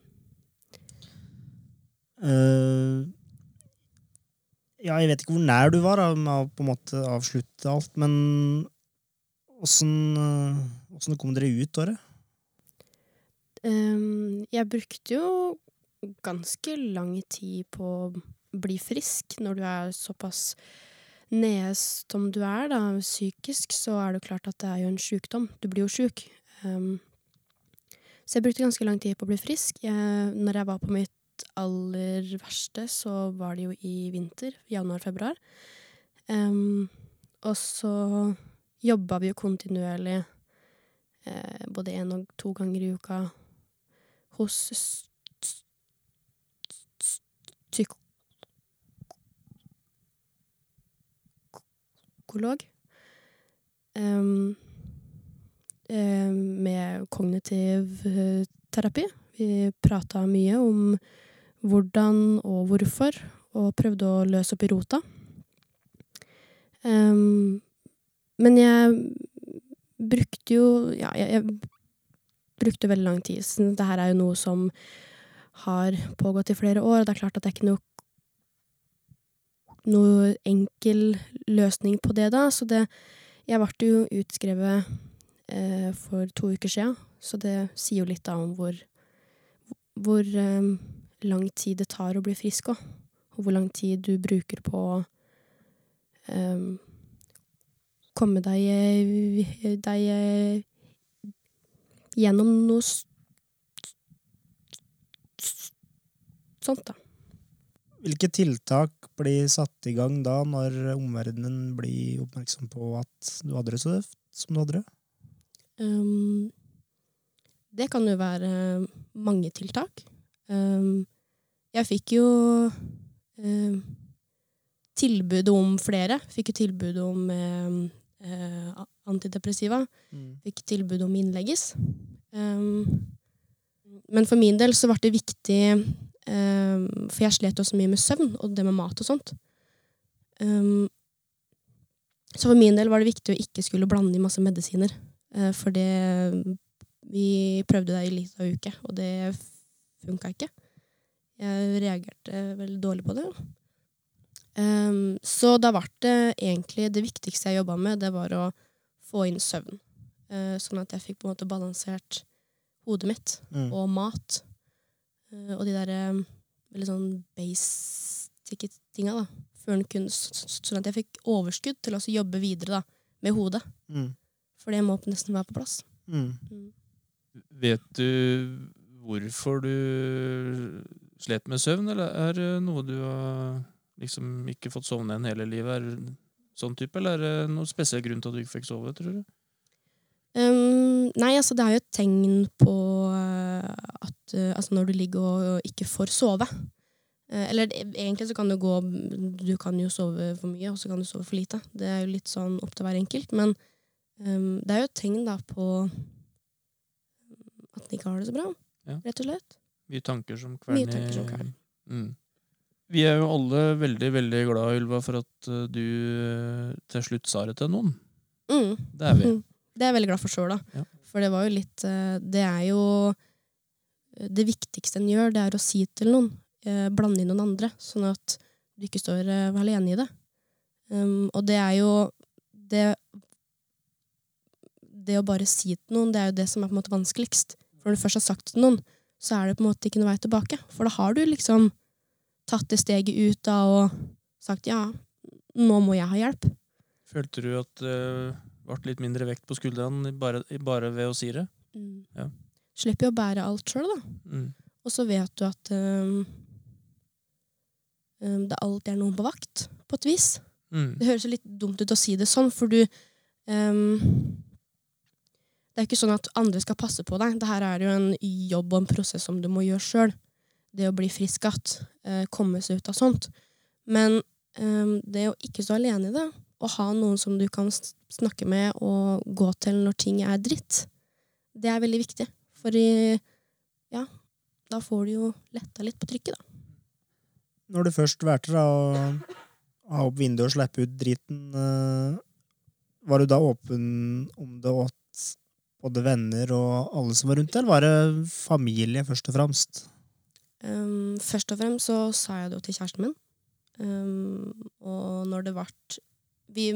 Eh, ja, jeg vet ikke hvor nær du var da, med å på en måte avslutte alt, men åssen eh, kom dere ut året? um, jeg brukte jo ganske lang tid på å bli frisk når du er såpass nede som du er, da, psykisk, så er det klart at det er jo en sjukdom. Du blir jo sjuk. Um, så jeg brukte ganske lang tid på å bli frisk. Jeg, når jeg var på mitt aller verste, så var det jo i vinter, januar-februar. Um, og så jobba vi jo kontinuerlig eh, både én og to ganger i uka hos psykolog. Um, med kognitiv eh, terapi. Vi prata mye om hvordan og hvorfor, og prøvde å løse opp i rota. Um, men jeg brukte jo Ja, jeg, jeg brukte veldig lang tid. Så det er jo noe som har pågått i flere år, og det er klart at det er ikke noe noe enkel løsning på det, da. Så det Jeg ble jo utskrevet eh, for to uker sia, så det sier jo litt da om hvor hvor eh, lang tid det tar å bli frisk òg. Og hvor lang tid du bruker på å um, komme deg, eh, deg eh, gjennom noe sånt, da. Hvilke tiltak blir satt i gang da, når omverdenen blir oppmerksom på at du hadde det så tøft som du hadde det? Um, det kan jo være mange tiltak. Um, jeg fikk jo um, tilbud om flere. Fikk jo tilbud om um, eh, antidepressiva. Fikk tilbud om innlegges. Men for min del så ble det viktig For jeg slet også mye med søvn og det med mat og sånt. Så for min del var det viktig å ikke skulle blande i masse medisiner. Eh, For det Vi prøvde det i lita uke, og det funka ikke. Jeg reagerte veldig dårlig på det. Um, så da ble det egentlig det viktigste jeg jobba med, det var å få inn søvn. Uh, sånn at jeg fikk på en måte balansert hodet mitt Mm. og mat. Uh, og de der um, veldig sånn basic tinga, da. Kunne, sånn at jeg fikk overskudd til å også jobbe videre da, med hodet. Mm. For det må nesten være på plass. Mm. Vet du hvorfor du slet med søvn, eller er det noe du har liksom ikke fått sovne igjen hele livet? Er det sånn type, eller er det noen spesiell grunn til at du ikke fikk sove, tror du? Um, nei, altså det er jo et tegn på eh, at eh, altså når du ligger og ikke får sove. Eh, eller egentlig så kan det gå Du kan jo sove for mye, og så kan du sove for lite. Det er jo litt sånn opp til hver enkelt. Men um, det er jo et tegn da på at den ikke har det så bra, Ja. rett og slett. Mye tanker som Mye tanker som kverner. Mm. Vi er jo alle veldig, veldig glad, Ylva, for at eh, du eh, til slutt sa det til noen. Mm. Det er vi. Mm. Det er jeg veldig glad for sjøl, da. Ja. For det var jo litt eh, Det er jo Det viktigste en gjør, det er å si til noen. eh, Blande inn noen andre, sånn at du ikke står eh, alene i det. Um, og det er jo det Det å bare si til noen, det er jo det som er på en måte vanskeligst. Når du først har sagt det til noen, så er det på en måte ikke noe vei tilbake. For da har du liksom tatt det steget ut da og sagt ja, nå må jeg ha hjelp. Følte du at det ble litt mindre vekt på skuldrene bare, bare ved å si det? Mm. Ja. Slipper jo å bære alt sjøl, da. Mm. Og så vet du at um, um, det alltid er noen på vakt, på et vis. Mm. Det høres litt dumt ut å si det sånn, for du um, Det er ikke sånn at andre skal passe på deg. Dette er jo en jobb og en prosess som du må gjøre sjøl. Det å bli frisk igjen, eh, komme seg ut av sånt. Men um, det å ikke stå alene i det, å ha noen som du kan snakke med og gå til når ting er dritt, det er veldig viktig. For ja, da får du jo letta litt på trykket, da. Når du først valgte å ha opp vinduet og slippe ut driten, eh, var du da åpen om det åt både venner og alle som var rundt, deg, eller var det familie først og fremst? Um, først og fremst så sa jeg det jo til kjæresten min. Um, og når det vart Vi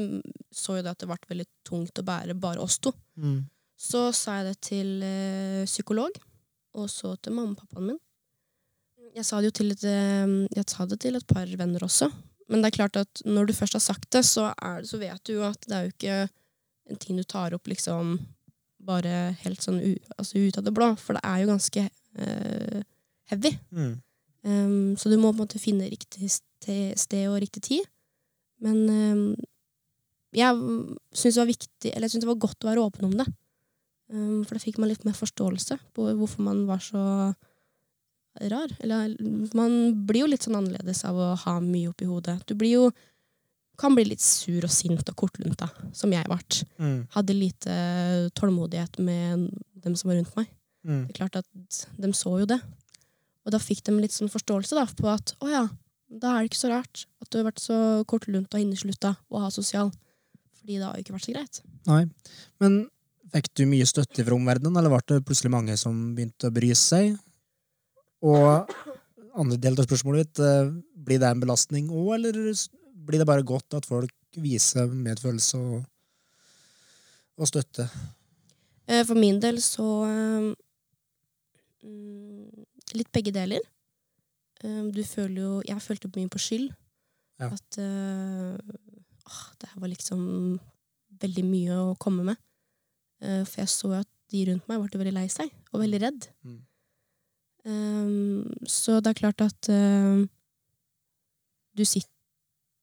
så jo det at det ble veldig tungt å bære bare oss to. Mm. Så sa jeg det til uh, psykolog, og så til mamma og pappaen min. Jeg sa det jo til et, eh, jeg sa det til et par venner også. Men det er klart at når du først har sagt det, så, er, så vet du jo at det er jo ikke en ting du tar opp liksom bare helt sånn altså ut av det blå. For det er jo ganske uh, heavy. Mm. Um, så du må på en måte finne riktig sted og riktig tid. Men um, jeg syns det var viktig, eller jeg synes det var godt å være åpen om det. Um, for da fikk man litt mer forståelse på hvorfor man var så rar. Eller man blir jo litt sånn annerledes av å ha mye oppi hodet. Du blir jo kan bli litt sur og sint og kortlunta, som jeg ble. Mm. Hadde lite tålmodighet med dem som var rundt meg. Mm. Det er klart at de så jo det. Og da fikk de litt sånn forståelse da, på at å ja, da er det ikke så rart at du har vært så kortlunt og inneslutta og ha sosial. Fordi det har jo ikke vært så greit. Nei. Men fikk du mye støtte fra omverdenen, eller ble det plutselig mange som begynte å bry seg? Og andre del av spørsmålet mitt, eh, blir det en belastning òg, eller blir det bare godt at folk viser medfølelse og, og støtte? Eh, For min del så eh, mm, Litt begge deler. Eh, Du føler jo Jeg følte mye på skyld. Ja. At åh, det her var liksom veldig mye å komme med. For jeg så at de rundt meg ble veldig lei seg og veldig redd. Mm. Um, Så det er klart at uh, du sitter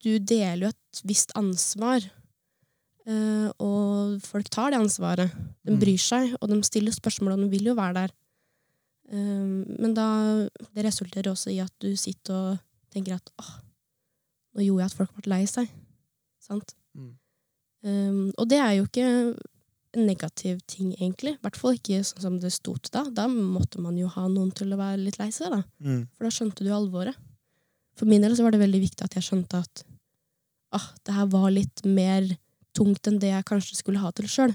Du deler jo et visst ansvar. Eh, og folk tar det ansvaret. De Mm. bryr seg, og de stiller spørsmål, og de vil jo være der. Um, men da, det resulterer også i at du sitter og tenker at åh, nå gjorde jeg at folk ble lei seg. Sant? Mm. Um, og det er jo ikke en negativ ting, egentlig. I hvert fall ikke sånn som det sto til da. Da måtte man jo ha noen til å være litt lei seg, da. Mm. For da skjønte du alvoret. For min del så var det veldig viktig at jeg skjønte at ah, det her var litt mer tungt enn det jeg kanskje skulle ha til sjøl.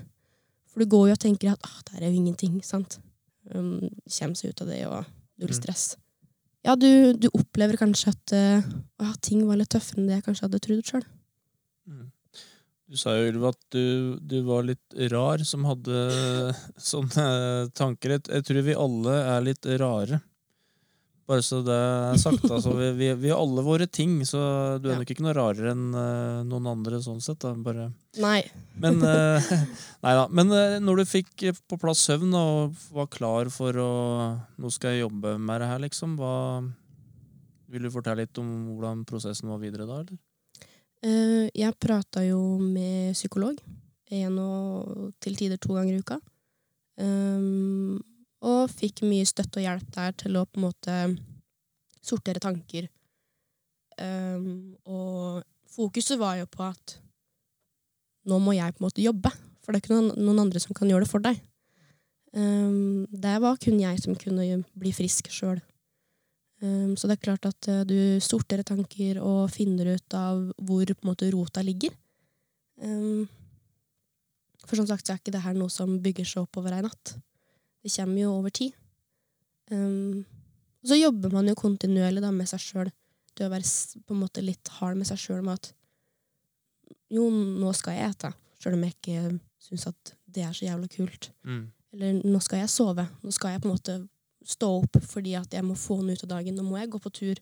For du går jo og tenker at ah, det her er jo ingenting, sant. Um, Kommer seg ut av det og null Mm. stress. ja, du, du opplever kanskje at uh, ting var litt tøffere enn det jeg kanskje hadde trodd sjøl. Mm. Du sa jo, Ylva, at du, du var litt rar som hadde [laughs] sånne tanker. Jeg tror vi alle er litt rare. Bare så det er sagt. Altså, vi, vi, vi har alle våre ting, så du er nok ikke noe rarere enn uh, noen andre sånn sett. Da. Bare Nei. [laughs] Men, uh, nei da. Men uh, når du fikk på plass søvn og var klar for å Nå skal jeg jobbe med det her, liksom. Hva, vil du fortelle litt om hvordan prosessen var videre da, eller? Jeg prata jo med psykolog én og til tider to ganger i uka. Um, og fikk mye støtte og hjelp der til å på en måte sortere tanker. Um, og fokuset var jo på at nå må jeg på en måte jobbe, for det er ikke noen, andre som kan gjøre det for deg. Um, det var kun jeg som kunne bli frisk sjøl. Um, så det er klart at eh, du sorterer tanker og finner ut av hvor på en måte rota ligger. For som sagt så er ikke det her noe som bygger seg opp over ei natt. Det kommer jo over tid. Um, og så jobber man jo kontinuerlig da, med seg sjøl. Det å være på en måte litt hard med seg sjøl med at jo, nå skal jeg ete, sjøl om jeg ikke syns at det er så jævla kult. Mm. Eller nå skal jeg sove. Nå skal jeg på en måte stå opp fordi at jeg må få noe ut av dagen. Nå må jeg gå på tur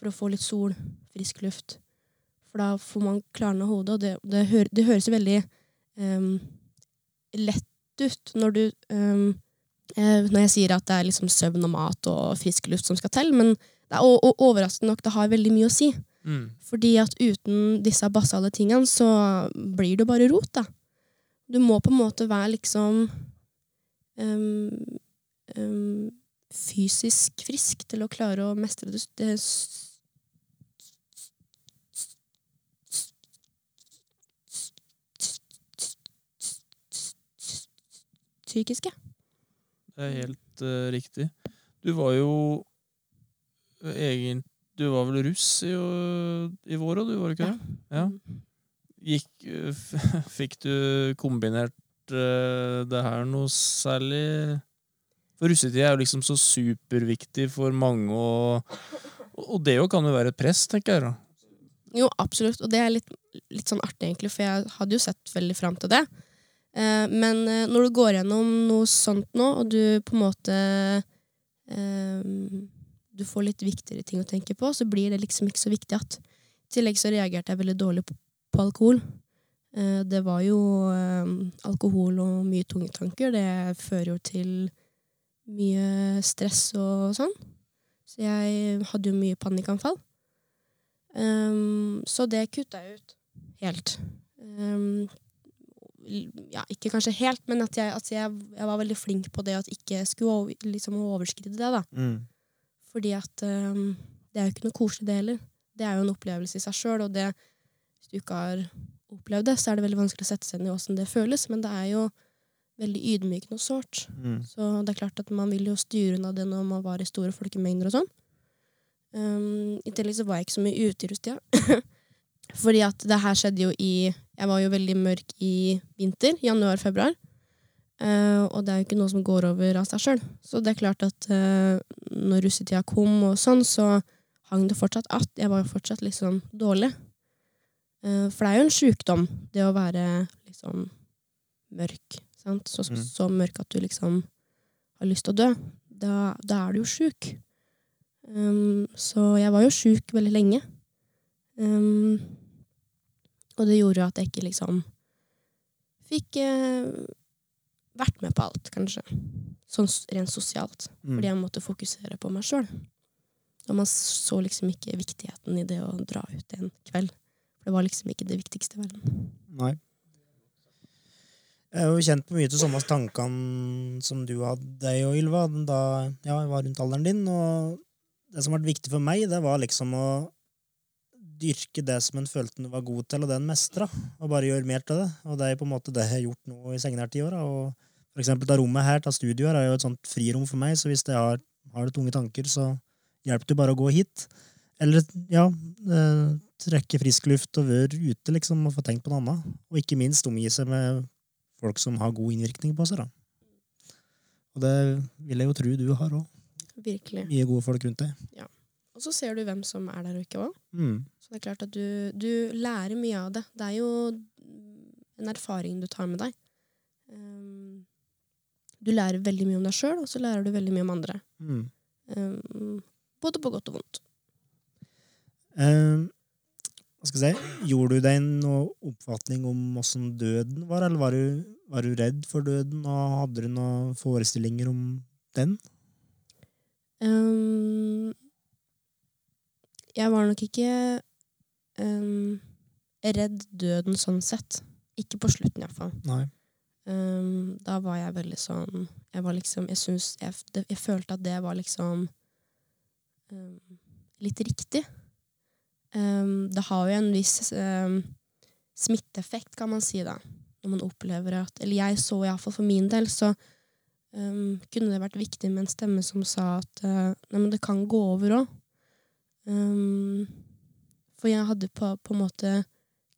for å få litt sol, frisk luft. For da får man klarna hodet, og det, det, hø det høres jo veldig um, lett ut når du eh, Når jeg sier at det er liksom søvn og mat og frisk luft som skal til, men det er overraskende nok det har veldig mye å si. Mm. Fordi at uten disse basale tingene, så blir det bare rot, da. Du må på en måte være liksom um, um, fysisk frisk til å klare å mestre det, det psykiske. Det er helt uh, riktig. Du var jo egen, Du var vel russ i, i vår òg, du, var ikke det? Ja. Gikk, eh, [laughs] fikk du kombinert uh, det her noe særlig For russetida er jo liksom så superviktig for mange, og, og det jo kan jo være et press, tenker jeg. da. Jo, absolutt. Og det er litt, litt sånn artig, egentlig, for jeg hadde jo sett veldig fram til det. Eh, men eh, når du går gjennom noe sånt nå, og du på en måte eh, Du får litt viktigere ting å tenke på, så blir det liksom ikke så viktig at I tillegg så reagerte jeg veldig dårlig på, alkohol. Det var jo alkohol og mye tunge tanker. Det fører jo til mye stress og sånn. Så jeg hadde jo mye panikkanfall. Så det kutta jeg ut helt. Ja, ikke kanskje helt, men at, jeg, at jeg, jeg var veldig flink på det at ikke skulle over, liksom overskride det. da. Mm. Fordi at um, det er jo ikke noe koselig, det heller. Det er jo en opplevelse i seg sjøl, og det, hvis du ikke har opplevd det, så er det veldig vanskelig å sette seg inn i åssen det føles, men det er jo veldig ydmykende og sårt. Mm. Så det er klart at man vil jo styre unna det når man var i store folkemengder og sånn. Um, I tillegg så var jeg ikke så mye ute i rusttida. [laughs] Fordi at det her skjedde jo i Jeg var jo veldig mørk i vinter. Januar-februar. Uh, og det er jo ikke noe som går over av seg sjøl. Så det er klart at uh, når russetida kom, og sånn, så hang det fortsatt att. Jeg var jo fortsatt liksom dårlig. Uh, for det er jo en sjukdom, det å være liksom mørk. Sant? Så, Mm. så mørk at du liksom har lyst til å dø. Da, da er du jo sjuk. Um, så jeg var jo sjuk veldig lenge. Um, og det gjorde at jeg ikke liksom fikk eh, vært med på alt, kanskje. Sånn rent sosialt. Mm. Fordi jeg måtte fokusere på meg sjøl. Og man så liksom ikke viktigheten i det å dra ut en kveld. For det var liksom ikke det viktigste i verden. Nei. Jeg er jo kjent på mye av samme tankene som du hadde, og Ylva, da jeg var rundt alderen din. Og det som ble viktig for meg, det var liksom å dyrke det som en følte en var god til, og det en mestra. Og bare gjøre mer til det. Og det er på en måte det jeg har gjort nå i senere tiår. Og for eksempel det rommet her, til studioet her, er jo et sånt frirom for meg, så hvis jeg har, har det tunge tanker, så hjelper det bare å gå hit. Eller, ja, eh, trekke frisk luft og være ute, liksom, og få tenkt på noe annet. Og ikke minst omgi seg med folk som har god innvirkning på seg, da. Og det vil jeg jo tro du har òg. Mye gode folk rundt deg. Og så ser du hvem som er der og ikke òg. Mm. Så det er klart at du, du lærer mye av det. Det er jo en erfaring du tar med deg. Um, du lærer veldig mye om deg sjøl, og så lærer du veldig mye om andre. Mm. Um, både på godt og vondt. Um, hva skal jeg si? Gjorde du deg noen oppfatning om åssen døden var, eller var du, var du redd for døden, og hadde du noen forestillinger om den? Um, jeg var nok ikke um, redd døden sånn sett. Ikke på slutten, iallfall. Um, da var jeg veldig sånn Jeg var liksom Jeg synes, jeg, jeg følte at det var liksom um, litt riktig. Um, det har jo en viss um, smitteeffekt, kan man si, da. Når man opplever at Eller jeg så iallfall for min del, så um, kunne det vært viktig med en stemme som sa at uh, nei, men det kan gå over òg. Um, for jeg hadde på, på en måte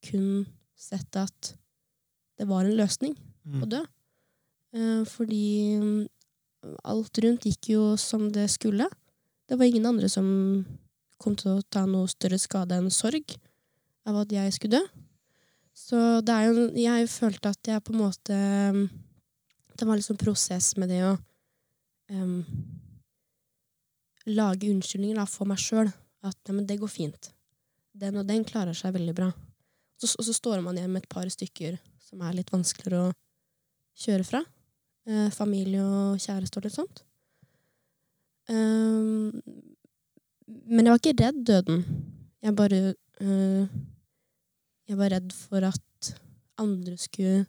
kun sett at det var en løsning Mm. å dø. Uh, fordi mm, alt rundt gikk jo som det skulle. Det var ingen andre som kom til å ta noe større skade enn sorg av at jeg skulle dø. Så det er jo Jeg følte at jeg på en måte mm, Det var liksom prosess med det å um, lage unnskyldninger da, for meg sjøl. At nei, men det går fint. Den og den klarer seg veldig bra. Så, og så står man igjen med et par stykker som er litt vanskeligere å kjøre fra. Eh, familie og kjæreste og litt sånt. Um, men jeg var ikke redd døden. Jeg bare uh, Jeg var redd for at andre skulle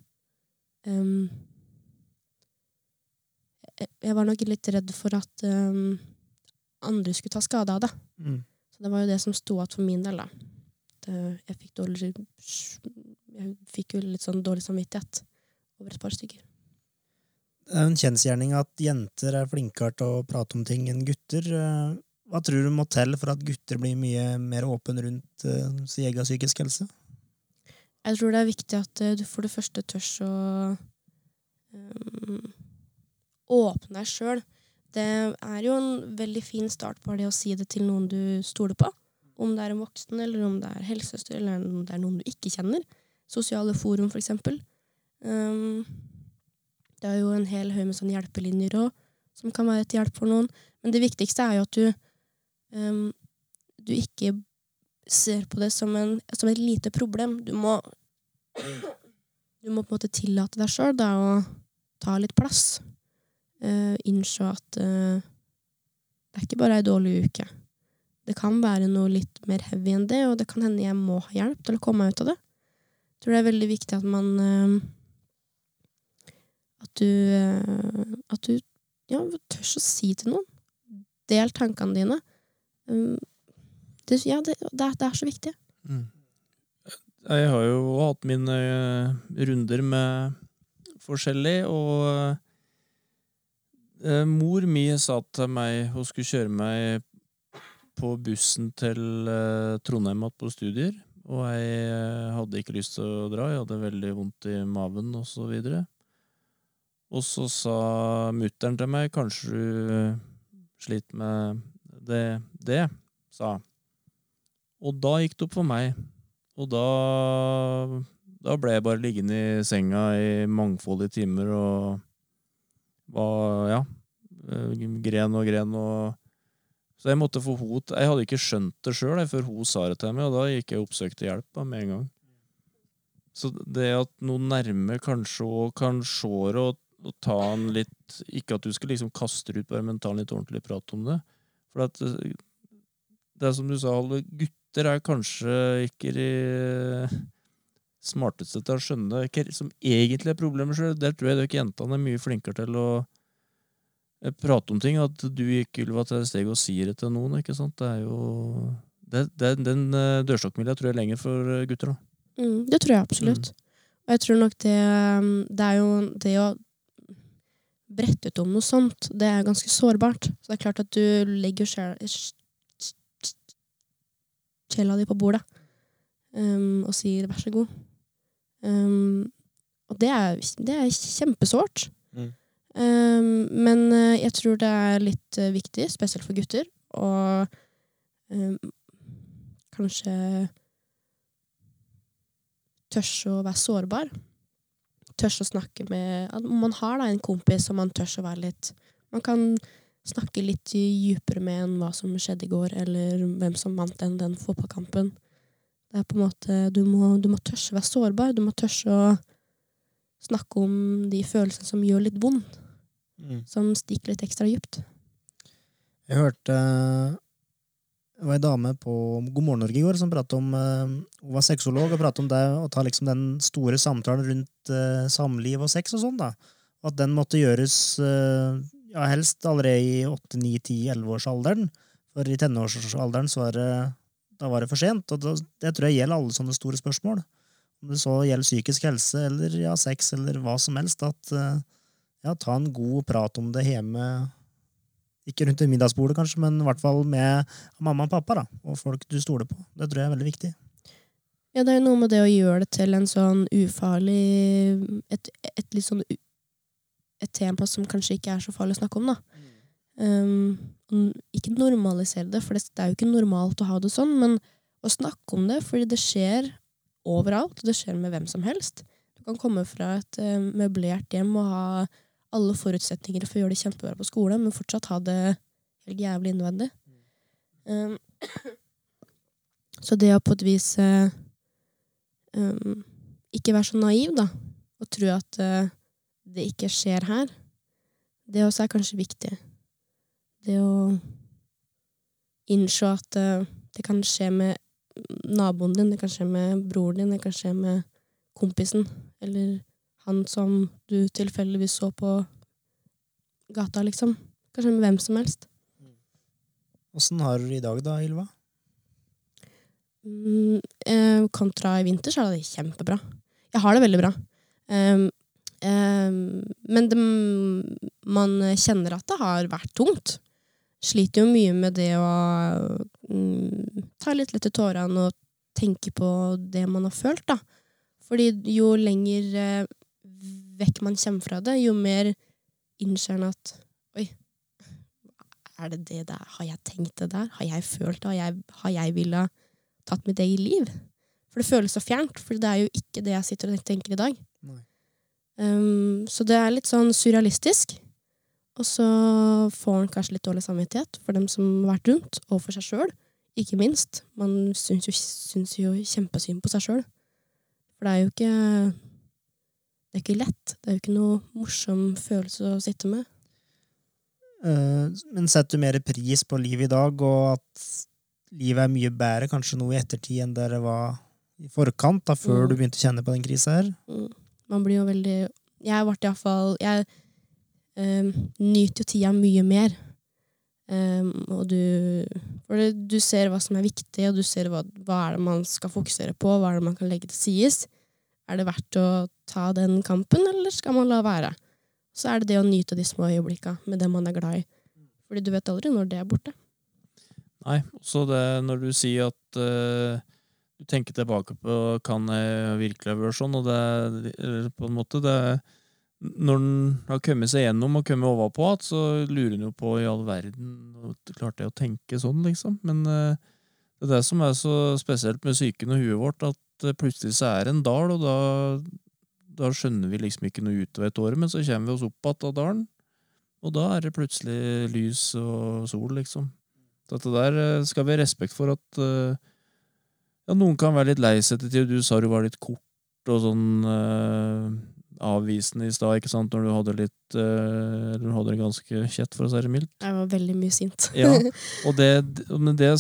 um, jeg, jeg var nok litt redd for at um, andre skulle ta skade av det. Mm. Så det var jo det som sto igjen for min del, da. Det, jeg fikk dårlig Jeg fikk jo litt sånn dårlig samvittighet over et par stykker. Det er en kjensgjerning at jenter er flinkere til å prate om ting enn gutter. Eh, Hva tror du må til for at gutter blir mye mer åpne rundt uh, sin egen psykisk helse? Jeg tror det er viktig at eh, du for det første tør å um, åpne deg sjøl. Det er jo en veldig fin start på det å si det til noen du stoler på. Om det er en voksen, eller om det er helsesøster, eller om det er noen du ikke kjenner. Sosiale forum, for eksempel. Um, det er jo en hel haug med sånne hjelpelinjer òg, som kan være til hjelp for noen. Men det viktigste er jo at du, um, du ikke ser på det som, en, som et lite problem. Du må, du må på en måte tillate deg sjøl å ta litt plass. Uh, innse at eh, det er ikke bare ei dårlig uke. Det kan være noe litt mer heavy enn det, og det kan hende jeg må ha hjelp til å komme meg ut av det. Jeg tror det er veldig viktig at man eh, At du uh, At du ja, tør å si til noen. Del tankene dine. Um, det, ja, det, det, er, det er så viktig. Mm. Jeg har jo hatt mine eh, runder med forskjellig, og eh, mor mi sa til meg hun skulle kjøre meg på bussen til eh, Trondheim igjen på studier. Og jeg eh, hadde ikke lyst til å dra, jeg hadde veldig vondt i maven og så videre. Og så sa mutter'n til meg kanskje du sliter med det, det, sa. Og da gikk det opp for meg. Og da, da ble jeg bare liggende i senga i mangfoldige timer og var Ja. eh, Gren og gren og Så jeg måtte få hot. Jeg hadde ikke skjønt det sjøl før hun sa det til meg, og da gikk jeg og oppsøkte hjelp med en gang. Så det at noen nærme kanskje òg kan se det og, og ta en litt Ikke at du skal liksom kaste ut, bare men ta en litt ordentlig prat om det. For at det, det er som du sa, alle gutter er kanskje ikke de smarteste til å skjønne hva som egentlig er problemet sjøl. Der tror jeg dere jentene er mye flinkere til å eh, prate om ting. At du gikk være til et steg og sier det til noen. ikke sant? Det er jo det, det, Den eh, dørstokkmila tror jeg er lenger for eh, gutter. da. Mm, det tror jeg absolutt. Og jeg tror nok det um, Det er jo det å brette ut om noe sånt, det er ganske sårbart. Så det er klart at du legger sjel- sjela di på bordet um, og sier vær så god. Um, og det er, det er kjempesårt. Mm. Um, men eh, jeg tror det er litt eh, viktig, spesielt for gutter, å um, kanskje tørs å være sårbar. Tørs å snakke med Om Man har da en kompis som man tørs å være litt Man kan snakke litt dypere med enn hva som skjedde i går, eller hvem som vant den, den fotballkampen. Det er på en måte Du må, du må tørre å være sårbar. Du må tørre å snakke om de følelsene som gjør litt vondt. Som stikker litt ekstra dypt. Jeg hørte det var ei dame på God morgen Norge i går som pratet om eh, Hun var sexolog og pratet om det å ta liksom den store samtalen rundt eh, samliv og sex og sånn. da. Og at den måtte gjøres eh, ja, helst allerede i 8-9-10-11-årsalderen. For i tenårsalderen så var det, da var det for sent. Og da, det tror jeg gjelder alle sånne store spørsmål. Om det så gjelder psykisk helse eller ja, sex eller hva som helst. At eh, ja, ta en god prat om det hjemme ikke rundt middagsbordet, kanskje, men i hvert fall med mamma og pappa, da, og folk du stoler på. Det tror jeg er veldig viktig. Ja, det er jo noe med det å gjøre det til en sånn ufarlig Et, et litt sånn Et tema som kanskje ikke er så farlig å snakke om, da. Um, n- ikke normalisere det, for det, er jo ikke normalt å ha det sånn, men å snakke om det, fordi det skjer overalt, det skjer med hvem som helst. Du kan komme fra et eh, møblert hjem og ha alle forutsetninger for å gjøre det kjempebra på skolen, men fortsatt ha det helt jævlig innvendig. Um, [clears throat] så det å på et vis um, ikke være så naiv, da, og tro at uh, det ikke skjer her, det også er kanskje viktig. Det å innse at eh, det kan skje med naboen din, det kan skje med broren din, det kan skje med kompisen, eller han som du tilfeldigvis så på gata, liksom. Kanskje med hvem som helst. Åssen har du det i dag, da, Ylva? Mm, eh, kontra i vinter så er det kjempebra. Jeg har det veldig bra. Um, um, men det, man kjenner at det har vært tungt. Sliter jo mye med det å mm, ta litt lett i tårene og tenke på det man har følt, da. Fordi jo lenger eh, vekk man kommer fra det, jo mer innser man at Oi, er det det der? Har jeg tenkt det der? Har jeg følt det? Har jeg, har jeg ville tatt mitt eget liv? For det føles så fjernt, for det er jo ikke det jeg sitter og tenker i dag. Um, så det er litt sånn surrealistisk. Og så får en kanskje litt dårlig samvittighet for dem som har vært rundt, og for seg sjøl, ikke minst. Man syns jo, syns jo kjempesynd på seg sjøl. For det er jo ikke Det er ikke lett. Det er jo ikke noe morsom følelse å sitte med. Eh, men setter du mer pris på livet i dag, og at livet er mye bedre kanskje nå i ettertid enn det det var i forkant, da, før Mm. du begynte å kjenne på den krisa her? Mm. Man blir jo veldig Jeg ble iallfall Jeg um, nyter jo tida mye mer. Um, og du det, du ser hva som er viktig, og du ser hva, hva er det man skal fokusere på, hva er det man kan legge til sides. Er det verdt å ta den kampen, eller skal man la være? Så er det det å nyte de små øyeblikka med det man er glad i. Fordi du vet aldri når det er borte. Nei, så det når du sier at uh, du tenker tilbake på kan jeg virkelig ha sånn, og det på en måte det Når han har kommet seg gjennom og kommet overpå så lurer han jo på i all verden Klarte jeg å tenke sånn, liksom? Men eh, det er det som er så spesielt med psyken og huet vårt, at eh, plutselig så er det en dal, og da, da skjønner vi liksom ikke noe utover et år, men så kommer vi oss opp igjen av dalen, og da er det plutselig lys og sol, liksom. Så at det der eh, skal vi ha respekt for at ja, noen kan være litt lei seg til tider. Du sa du var litt kort og sånn avvisende i stad, ikke sant, når du hadde litt eh, Eller du hadde det ganske kjett, for å si det mildt. Jeg var veldig mye sint. Ja, [laughs] og det, men det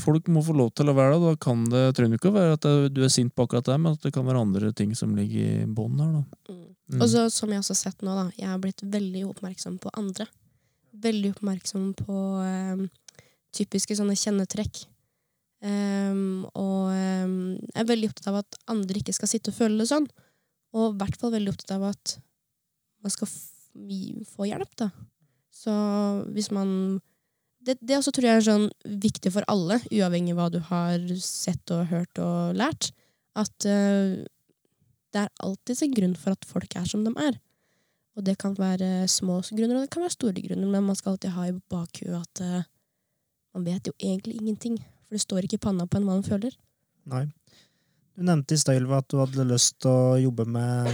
folk må få lov til å være da, Da kan det trenger ikke å være at du er sint på akkurat det, men at det kan være andre ting som ligger i bånn her. da. Mm. Mm. Og så, som jeg også har sett nå, da, jeg har blitt veldig oppmerksom på andre. Veldig oppmerksom på eh, typiske sånne kjennetrekk. Um, og um, jeg er veldig opptatt av at andre ikke skal sitte og føle det sånn. Og i hvert fall veldig opptatt av at man skal få hjelp, da. Så hvis man Det, det også tror jeg er sånn viktig for alle, uavhengig av hva du har sett og hørt og lært. At uh, det er alltid en grunn for at folk er som de er. Og det kan være små grunner, og det kan være store grunner, men man skal alltid ha i bakhuet at uh, man vet jo egentlig ingenting. For det står ikke i panna på en hva man føler. Nei. Du nevnte i stad, at du hadde lyst til å jobbe med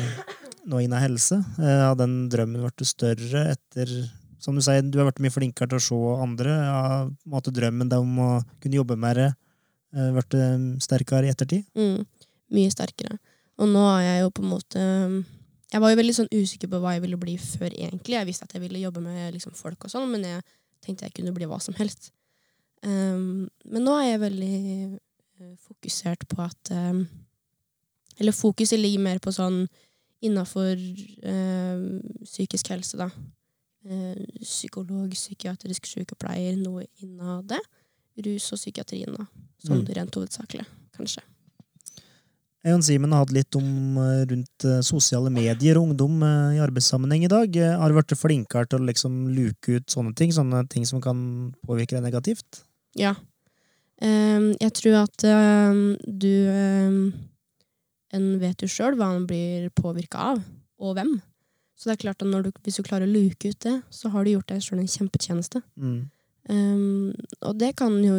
noe innen helse. Hadde Har den drømmen blitt større etter Som du sier, du har vært mye flinkere til å se andre. Har måte drømmen om å kunne jobbe med det eh, blitt sterkere i ettertid? Mm, mye sterkere. Og nå er jeg jo på en måte Jeg var jo veldig sånn usikker på hva jeg ville bli før, egentlig. Jeg visste at jeg ville jobbe med liksom, folk og sånn, men jeg tenkte jeg kunne bli hva som helst. Um, men nå er jeg veldig eh, fokusert på at um, Eller fokuset ligger mer på sånn innafor um, psykisk helse, da. Eh, psykolog, psykiatrisk sykepleier, noe innen det. Rus og psykiatrien, da. Sånn Mm. rent hovedsakelig, kanskje. Eion Simen har hatt litt om eh, rundt eh, sosiale medier og ungdom eh, i arbeidssammenheng i dag. Eh, Har du blitt flinkere til å liksom luke ut sånne ting? Sånne ting som kan påvirke deg negativt? Ja. Ehm, jeg tror at ehm, du ehm, En vet jo sjøl hva en blir påvirka av, og hvem. Så det er klart at når du, hvis du klarer å luke ut det, så har du gjort deg sjøl en kjempetjeneste. Mm. Um, og det kan jo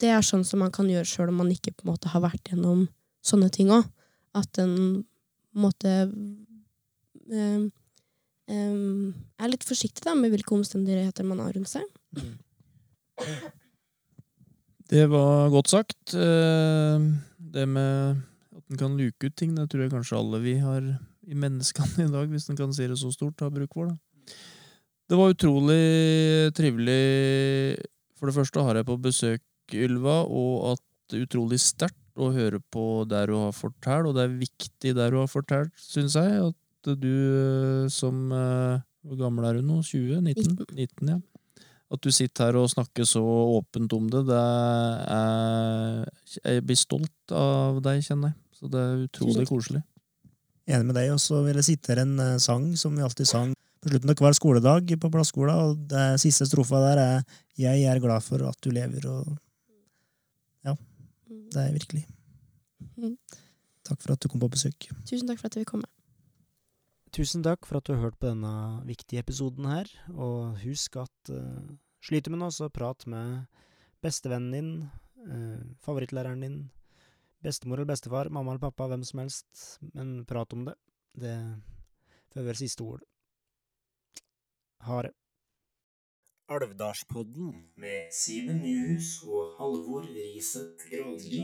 Det er sånn som man kan gjøre sjøl om man ikke på en måte har vært gjennom sånne ting òg. At en måte um, um, er litt forsiktig da med hvilke omstendigheter man har rundt seg. Det var godt sagt. Eh, Det med at en kan luke ut ting, det tror jeg kanskje alle vi har i menneskene i dag, hvis en kan si det så stort, har bruk for. Da. Det var utrolig trivelig. For det første har jeg på besøk Ylva, og at det er utrolig sterkt å høre på det du har fortalt, og det er viktig det du har fortalt, syns jeg. At du eh, som eh, Hvor gammel er du nå? 20? 19? 19 ja. At du sitter her og snakker så åpent om det, det er Jeg blir stolt av deg, kjenner jeg. Så det er utrolig koselig. Enig med deg, og så vil jeg sitere en eh, sang som vi alltid sang på slutten av hver skoledag på Plasskolen, og det siste strofa der er 'Jeg er glad for at du lever', og ja, det er jeg virkelig. Mm. Takk for at du kom på besøk. Tusen takk for at jeg fikk komme. Tusen takk for at du har hørt på denne viktige episoden her, og husk at uh, sliter med noe, så prat med bestevennen din, uh, favorittlæreren din, bestemor eller bestefar, mamma eller pappa, hvem som helst, men prat om det. Det får være siste ord. Ha det. Alvdalspodden med Simen Nyhus og Halvor Riset Granli.